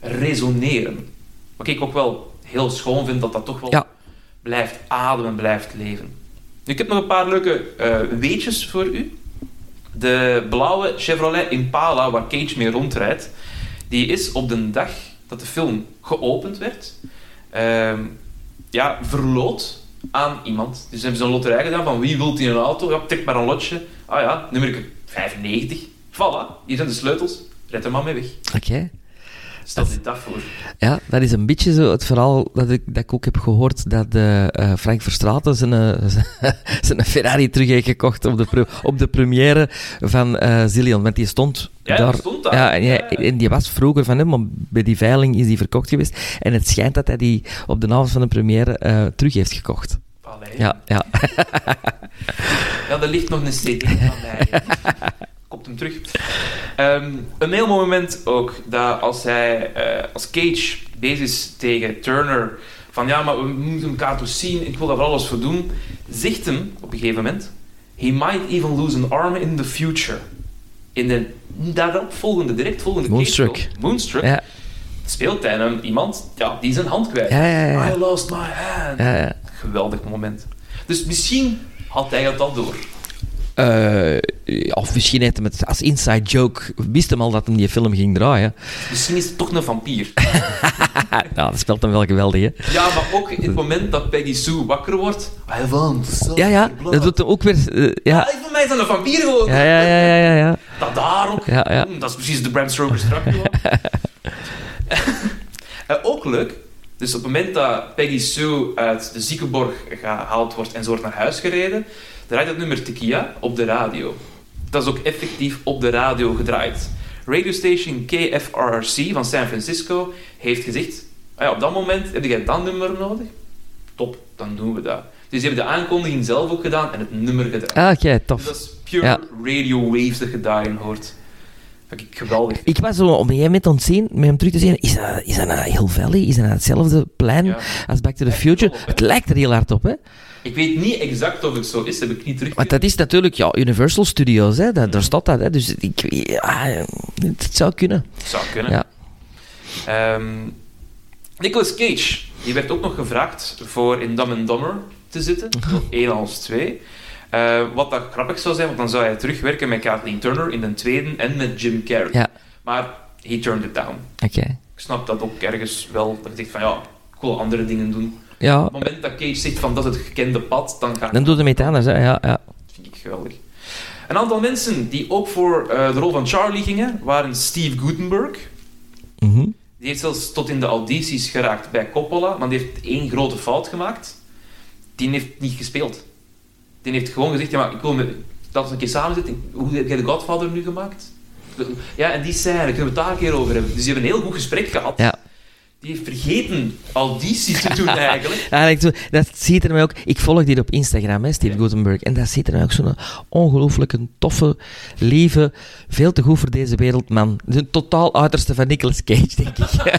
resoneren. Wat ik ook wel heel schoon vind, dat dat toch wel Ja. blijft ademen, blijft leven. Ik heb nog een paar leuke eh, weetjes voor u. De blauwe Chevrolet Impala, waar Cage mee rondrijdt, die is op de dag dat de film geopend werd, ehm, ja, verloot aan iemand. Dus hebben ze een loterij gedaan van wie wilt die een auto? Ja, trek maar een lotje. Ah ja, nummer 95. Voilà, hier zijn de sleutels. Red er maar mee weg. Oké. Stel dit dat voor. Ja, dat is een beetje zo het verhaal dat ik, dat ik ook heb gehoord dat eh, eh, Frank Verstraeten zijn, eh, zijn Ferrari terug heeft gekocht op de, pre- op de première van eh Zillion. Want die stond Ja, daar. die stond daar. Ja, en, Ja, die was vroeger van hem, maar bij die veiling is die verkocht geweest. En het schijnt dat hij die op de avond van de première terug heeft gekocht. Allee. Ja, ja. Ja, er ligt nog een CD van mij. Komt hem terug. Ehm, een heel mooi moment ook, dat als hij, eh, als Cage bezig is tegen Turner, van ja, maar we moeten elkaar toch zien, ik wil daar alles voor doen, zegt hem op een gegeven moment, he might even lose an arm in the future. In de daarop volgende, direct volgende Moonstruck. Moonstruck, Ja, speelt hij een, iemand ja, die zijn hand kwijt. ja, ja. ja. I lost my hand. ja, ja. Geweldig moment. Dus misschien had hij het al door. Eh, of misschien heeft hem het als inside joke, wist hem al dat hem die film ging draaien. Misschien is het toch een vampier. nou, dat speelt hem wel geweldig, hè. Ja, maar ook in het moment dat Peggy Sue wakker wordt. I want Ja, ja, dat doet hem ook weer... eh, ja. Ah, voor mij is dat een vampier gewoon. Ja, ja, ja, ja, ja, ja. Dat daar ook. Ja, ja. Hm, Dat is precies de Bram Stoker's Dracula. Eh, ook leuk. Dus op het moment dat Peggy Sue uit de ziekenborg gehaald wordt en ze wordt naar huis gereden, draait het nummer Tequila op de radio. Dat is ook effectief op de radio gedraaid. Radiostation KFRC van San Francisco heeft gezegd: ah ja, op dat moment heb jij dat nummer nodig. top, dan doen we dat. Dus die hebben de aankondiging zelf ook gedaan en het nummer gedaan. Ah, oké, Dus tof. dat is pure Ja. radio waves dat je daarin hoort. Vind ik geweldig. Ik was zo op een gegeven moment ontzien met hem terug te zien. Is dat, is dat nou Hill Valley? Is dat nou hetzelfde plein Ja. als Back to the Future? Het lijkt er heel hard op, hè? Ik weet niet exact of het zo is, heb ik niet terug. Want dat is natuurlijk ja, Universal Studios, hè? Dat, daar staat dat. Hè? Dus ik, ja, het zou kunnen. Zou kunnen. Ja. Ehm, Nicolas Cage, die werd ook nog gevraagd voor in Dumb and Dumber te zitten. Nog één als twee. Eh, wat dat grappig zou zijn, want dan zou hij terugwerken met Kathleen Turner in de tweede en met Jim Carrey. Ja. Maar he turned it down. Oké. Ik snap dat ook ergens wel. Dat je zegt van ja, ik wil andere dingen doen. Ja, Op het moment dat Cage zegt van dat is het gekende pad, dan ga ik dan doet hij met anders, hè? Ja, ja. Dat vind ik geweldig. Een aantal mensen die ook voor eh, de rol van Charlie gingen, waren Steve Gutenberg. Mhm. Die heeft zelfs tot in de audities geraakt bij Coppola, maar die heeft één grote fout gemaakt. Die heeft niet gespeeld. Die heeft gewoon gezegd, ja, maar ik wil met... Laten we een keer samen zitten. Hoe heb jij de Godfather nu gemaakt? Ja, en die scène, kunnen we het daar een keer over hebben. Dus die hebben een heel goed gesprek gehad. Ja. Die heeft vergeten audities te doen, eigenlijk. Eigenlijk dat ziet er mij ook... Ik volg die op Instagram, hè, Steve Ja. Gutenberg. En dat ziet er mij ook zo'n ongelooflijk toffe, lieve, veel te goed voor deze wereld man. De totaal uiterste van Nicolas Cage, denk ik.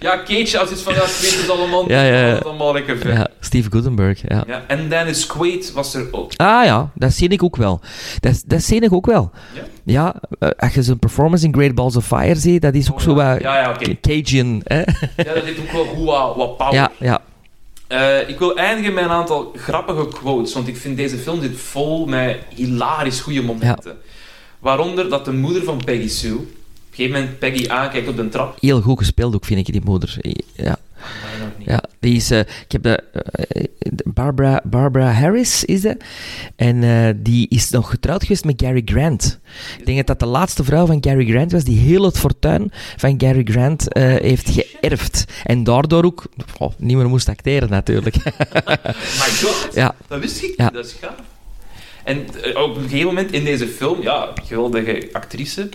Ja, Cage, als iets van, ja, ik weet het allemaal, Ja, ja, allemaal lekker ja, Steve Gutenberg, ja. Ja, en Dennis Quaid was er ook. Ah ja, dat zie ik ook wel. Dat, dat zie ik ook wel. Ja? Ja, eh, als je zijn performance in Great Balls of Fire ziet, dat is ook Oh, zo ja. wat Ja, ja, oké. Cajun. Hè? Ja, dat heeft ook wel goed wat, wat power. Ja, ja. Eh, ik wil eindigen met een aantal grappige quotes, want ik vind deze film zit vol met hilarisch goede momenten. Waaronder dat de moeder van Peggy Sue, op een gegeven moment Peggy aankijkt op de trap. Heel goed gespeeld ook, vind ik, die moeder. Ja. Ja. Die is, eh, ik heb de, eh, de Barbara, Barbara Harris, is dat. En eh, die is nog getrouwd geweest met Gary Grant. Ik denk dat dat de laatste vrouw van Gary Grant was, die heel het fortuin van Gary Grant heeft geërfd. En daardoor ook oh, niet meer moest acteren, natuurlijk. My god, ja. dat wist ik Ja. dat is gaaf. En op een gegeven moment in deze film, ja, geweldige actrice,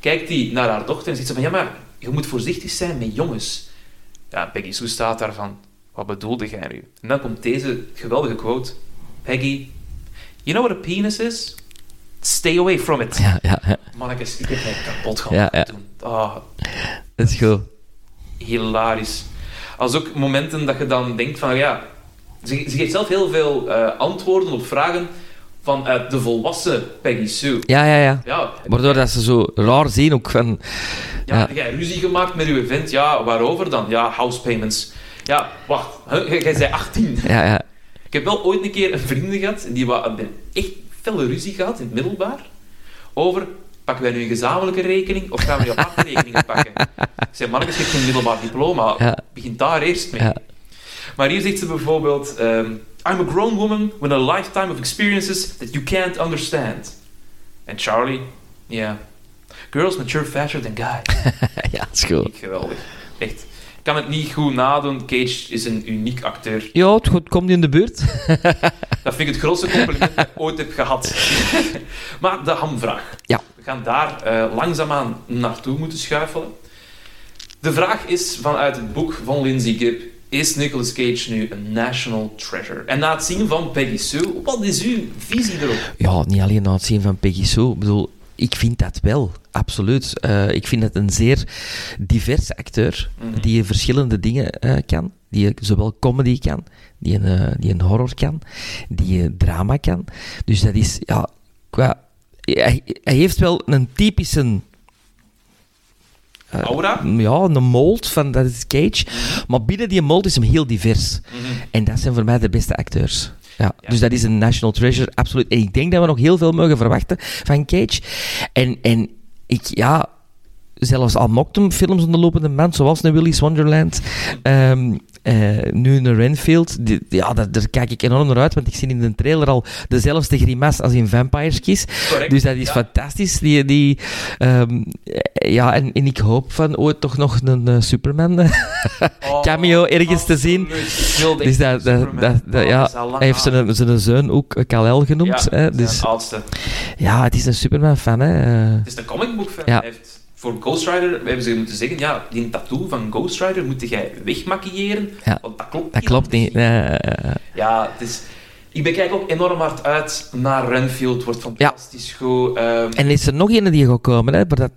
kijkt hij naar haar dochter en zegt ze van, ja, maar je moet voorzichtig zijn met jongens. Ja, Peggy Sue staat daar van, wat bedoelde jij nu? En dan komt deze geweldige quote. Peggy, you know what a penis is? Stay away from it. Ja, ja, ja. Mannetjes, ik heb mij kapot gehad Ja, ja. Ah, Dat is goed. hilarisch. Als ook momenten dat je dan denkt van, ja... Ze, ze geeft zelf heel veel eh, antwoorden op vragen vanuit de volwassen Peggy Sue. Ja, ja, ja. Ja, Waardoor dat ze zo raar zien ook van... ja, Ja. heb jij ruzie gemaakt met uw vent? Ja, waarover dan? Ja, house payments. Ja, wacht. Jij zei 18. Ja, ja. Ik heb wel ooit een keer een vriend gehad, die wa- een echt felle ruzie gehad in het middelbaar, over, pakken wij nu een gezamenlijke rekening of gaan we die aparte rekeningen pakken? Ik zei, mannetjes, je hebt geen middelbaar diploma, Ja. begin daar eerst mee. Ja. Maar hier zegt ze bijvoorbeeld, ehm, I'm a grown woman with a lifetime of experiences that you can't understand. En Charlie, ja, girls mature faster than guys. ja, dat is. Ik geweldig. Echt. Ik kan het niet goed nadoen. Cage is een uniek acteur. Ja, het goed, komt in de buurt. Dat vind ik het grootste compliment dat ik ooit heb gehad. maar de hamvraag. Ja. We gaan daar eh, langzaamaan naartoe moeten schuifelen. De vraag is vanuit het boek van Lindsay Gibb. Is Nicolas Cage nu een national treasure? En na het zien van Peggy Sue, wat is uw visie erop? Ja, niet alleen na het zien van Peggy Sue. Ik bedoel, ik vind dat wel, absoluut. Eh, ik vind het een zeer diverse acteur, Mhm. die verschillende dingen eh, kan. Die zowel comedy kan, die een, eh, die een horror kan, die een drama kan. Dus dat is, ja, qua... Hij, hij heeft wel een typische... eh, Aura? ja, een mold van dat is Cage. Maar binnen die mold is hem heel divers. Mhm. En dat zijn voor mij de beste acteurs. Ja, Ja. Dus dat is een national treasure, absoluut. En ik denk dat we nog heel veel mogen verwachten van Cage. En, en ik, ja, zelfs al mocht hem films onder lopende band, zoals een Willy's Wonderland, ehm, eh, nu een Renfield, die- ja, daar, daar kijk ik enorm naar uit, want ik zie in de trailer al dezelfde grimas als in Vampires Kiss. Correct. Dus dat is Ja. fantastisch. Die, die, ehm, eh, ja, en, en ik hoop van ooit toch nog een eh, Superman eh, Oh, cameo ergens te zien. wilde Dus dat, dat, Superman. dat, dat- Oh, ja, hij heeft zijn, zijn zoon ook Kal-El genoemd. Ja, hè, dus oudste. ja, het is een Superman-fan. Hè. Het is een comicbook fan. Ja. Hij heeft voor Ghost Rider hebben ze moeten zeggen, ja, die tattoo van Ghost Rider moet jij wegmaquilleren. Ja. Want dat klopt Dat klopt niet. Ja, het is... Ik ben kijk ook enorm hard uit naar Renfield. Wordt fantastisch goed. Ehm, en is er nog een die gaat komen, hè? Maar dat...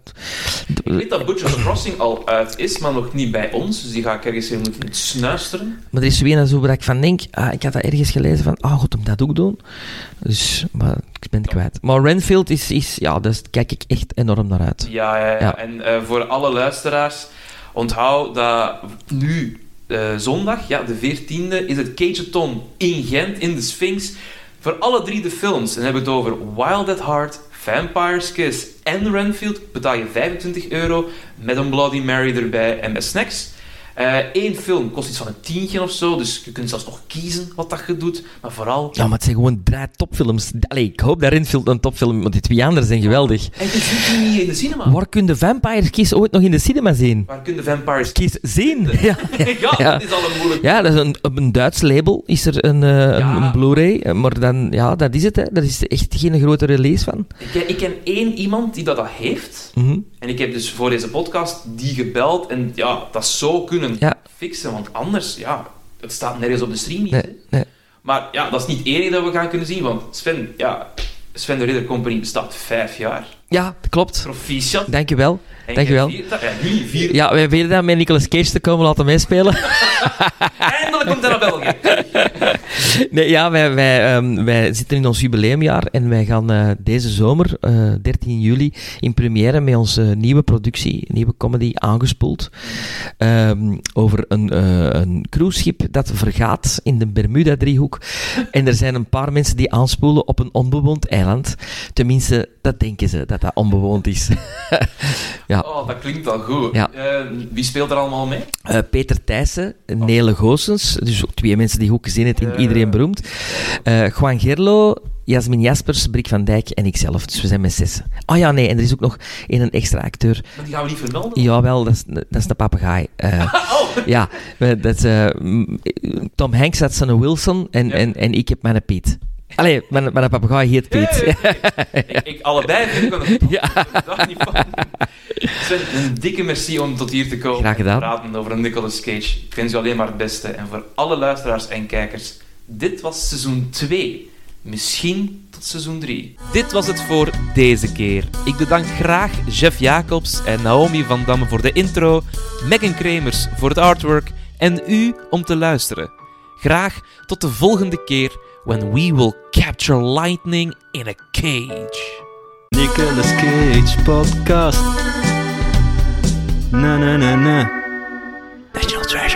ik weet dat Butcher's Crossing al uit is, maar nog niet bij ons. Dus die ga ik ergens weer moeten snuisteren. Maar er is weer een zo waar ik van denk, ah, ik had dat ergens gelezen van, ah, goed om dat ook doen. Dus, maar ik ben het kwijt. Maar Renfield is, is ja, daar kijk ik echt enorm naar uit. Ja, ja, ja. Ja. En eh, voor alle luisteraars, onthoud dat nu, eh, zondag, ja, de 14e, is het Cageathon in Gent, in de Sphinx. Voor alle drie de films, en hebben we het over Wild at Heart, Vampire's Kiss en Renfield, betaal je 25 euro met een Bloody Mary erbij en met snacks. Eén film kost iets van een tientje of zo, dus je kunt zelfs nog kiezen wat dat je doet. Maar vooral... Ja, maar het zijn gewoon drie topfilms. Allee, ik hoop Renfield een topfilm want die twee anderen zijn geweldig. En die niet in de cinema. Waar kun je Vampire Kiss ooit nog in de cinema zien? Waar kun je Vampire's Kiss zien? Ja. ja, Ja. dat is al een moeilijk Ja, dat is een, op een Duits label is er een, eh, een, Ja. een Blu-ray. eh, Maar dan, ja, dat is het. Hè. Dat is echt geen grote release van. Ik ken, ik ken één iemand die dat, dat heeft. Mhm. En ik heb dus voor deze podcast die gebeld. En ja, dat zou kunnen Ja. fixen. Want anders, ja, het staat nergens op de streaming. Nee, nee. Maar ja, dat is niet het enige dat we gaan kunnen zien. Want Sven, ja, Sven de Ridder Company bestaat vijf jaar. Ja, dat klopt. Proficiat. Dankjewel. En dankjewel. jij viert dat- Ja, jullie vieren. Ja, wij willen dat met Nicolas Cage te komen laten meespelen. Eindelijk komt hij naar België. Nee, ja, wij, wij, ehm, wij zitten in ons jubileumjaar en wij gaan eh, deze zomer, eh, 13 juli, in première met onze nieuwe productie, nieuwe comedy, Aangespoeld. Ehm, over een, eh, een cruiseschip dat vergaat in de Bermuda-driehoek. En er zijn een paar mensen die aanspoelen op een onbewoond eiland. Tenminste, dat denken ze, dat dat onbewoond is. ja. Oh, dat klinkt al goed. Ja. Eh, wie speelt er allemaal mee? Peter Thijssen, Nele Goossens, dus ook twee mensen die ook gezien hebt in. Iedereen Beroemd. Eh, Juan Gerlo, Jasmin Jaspers, Brik van Dijk en ikzelf. Dus we zijn met zes. Ah ja, nee, en er is ook nog een extra acteur. Maar die gaan we niet vermelden. Jawel, dat is, dat is de papegaai. Oh, ja, dat is, m- Tom Hanks had zijn Wilson en, Ja. en, en ik heb mijn Piet. Allee, mijn, mijn papegaai heet Piet. ik, ik allebei vind ik een Ja. dag niet van. Sven, een dikke merci om tot hier te komen. Graag gedaan. En te praten over Nicolas Cage. Ik wens u alleen maar het beste. En voor alle luisteraars en kijkers, dit was seizoen 2. Misschien tot seizoen 3. Dit was het voor deze keer. Ik bedank graag Jeff Jacobs en Naomi van Damme voor de intro, Megan Kremers voor het artwork en u om te luisteren. Graag tot de volgende keer when we will capture lightning in a cage. Nicolas Cage podcast. Na na na na. National Treasure.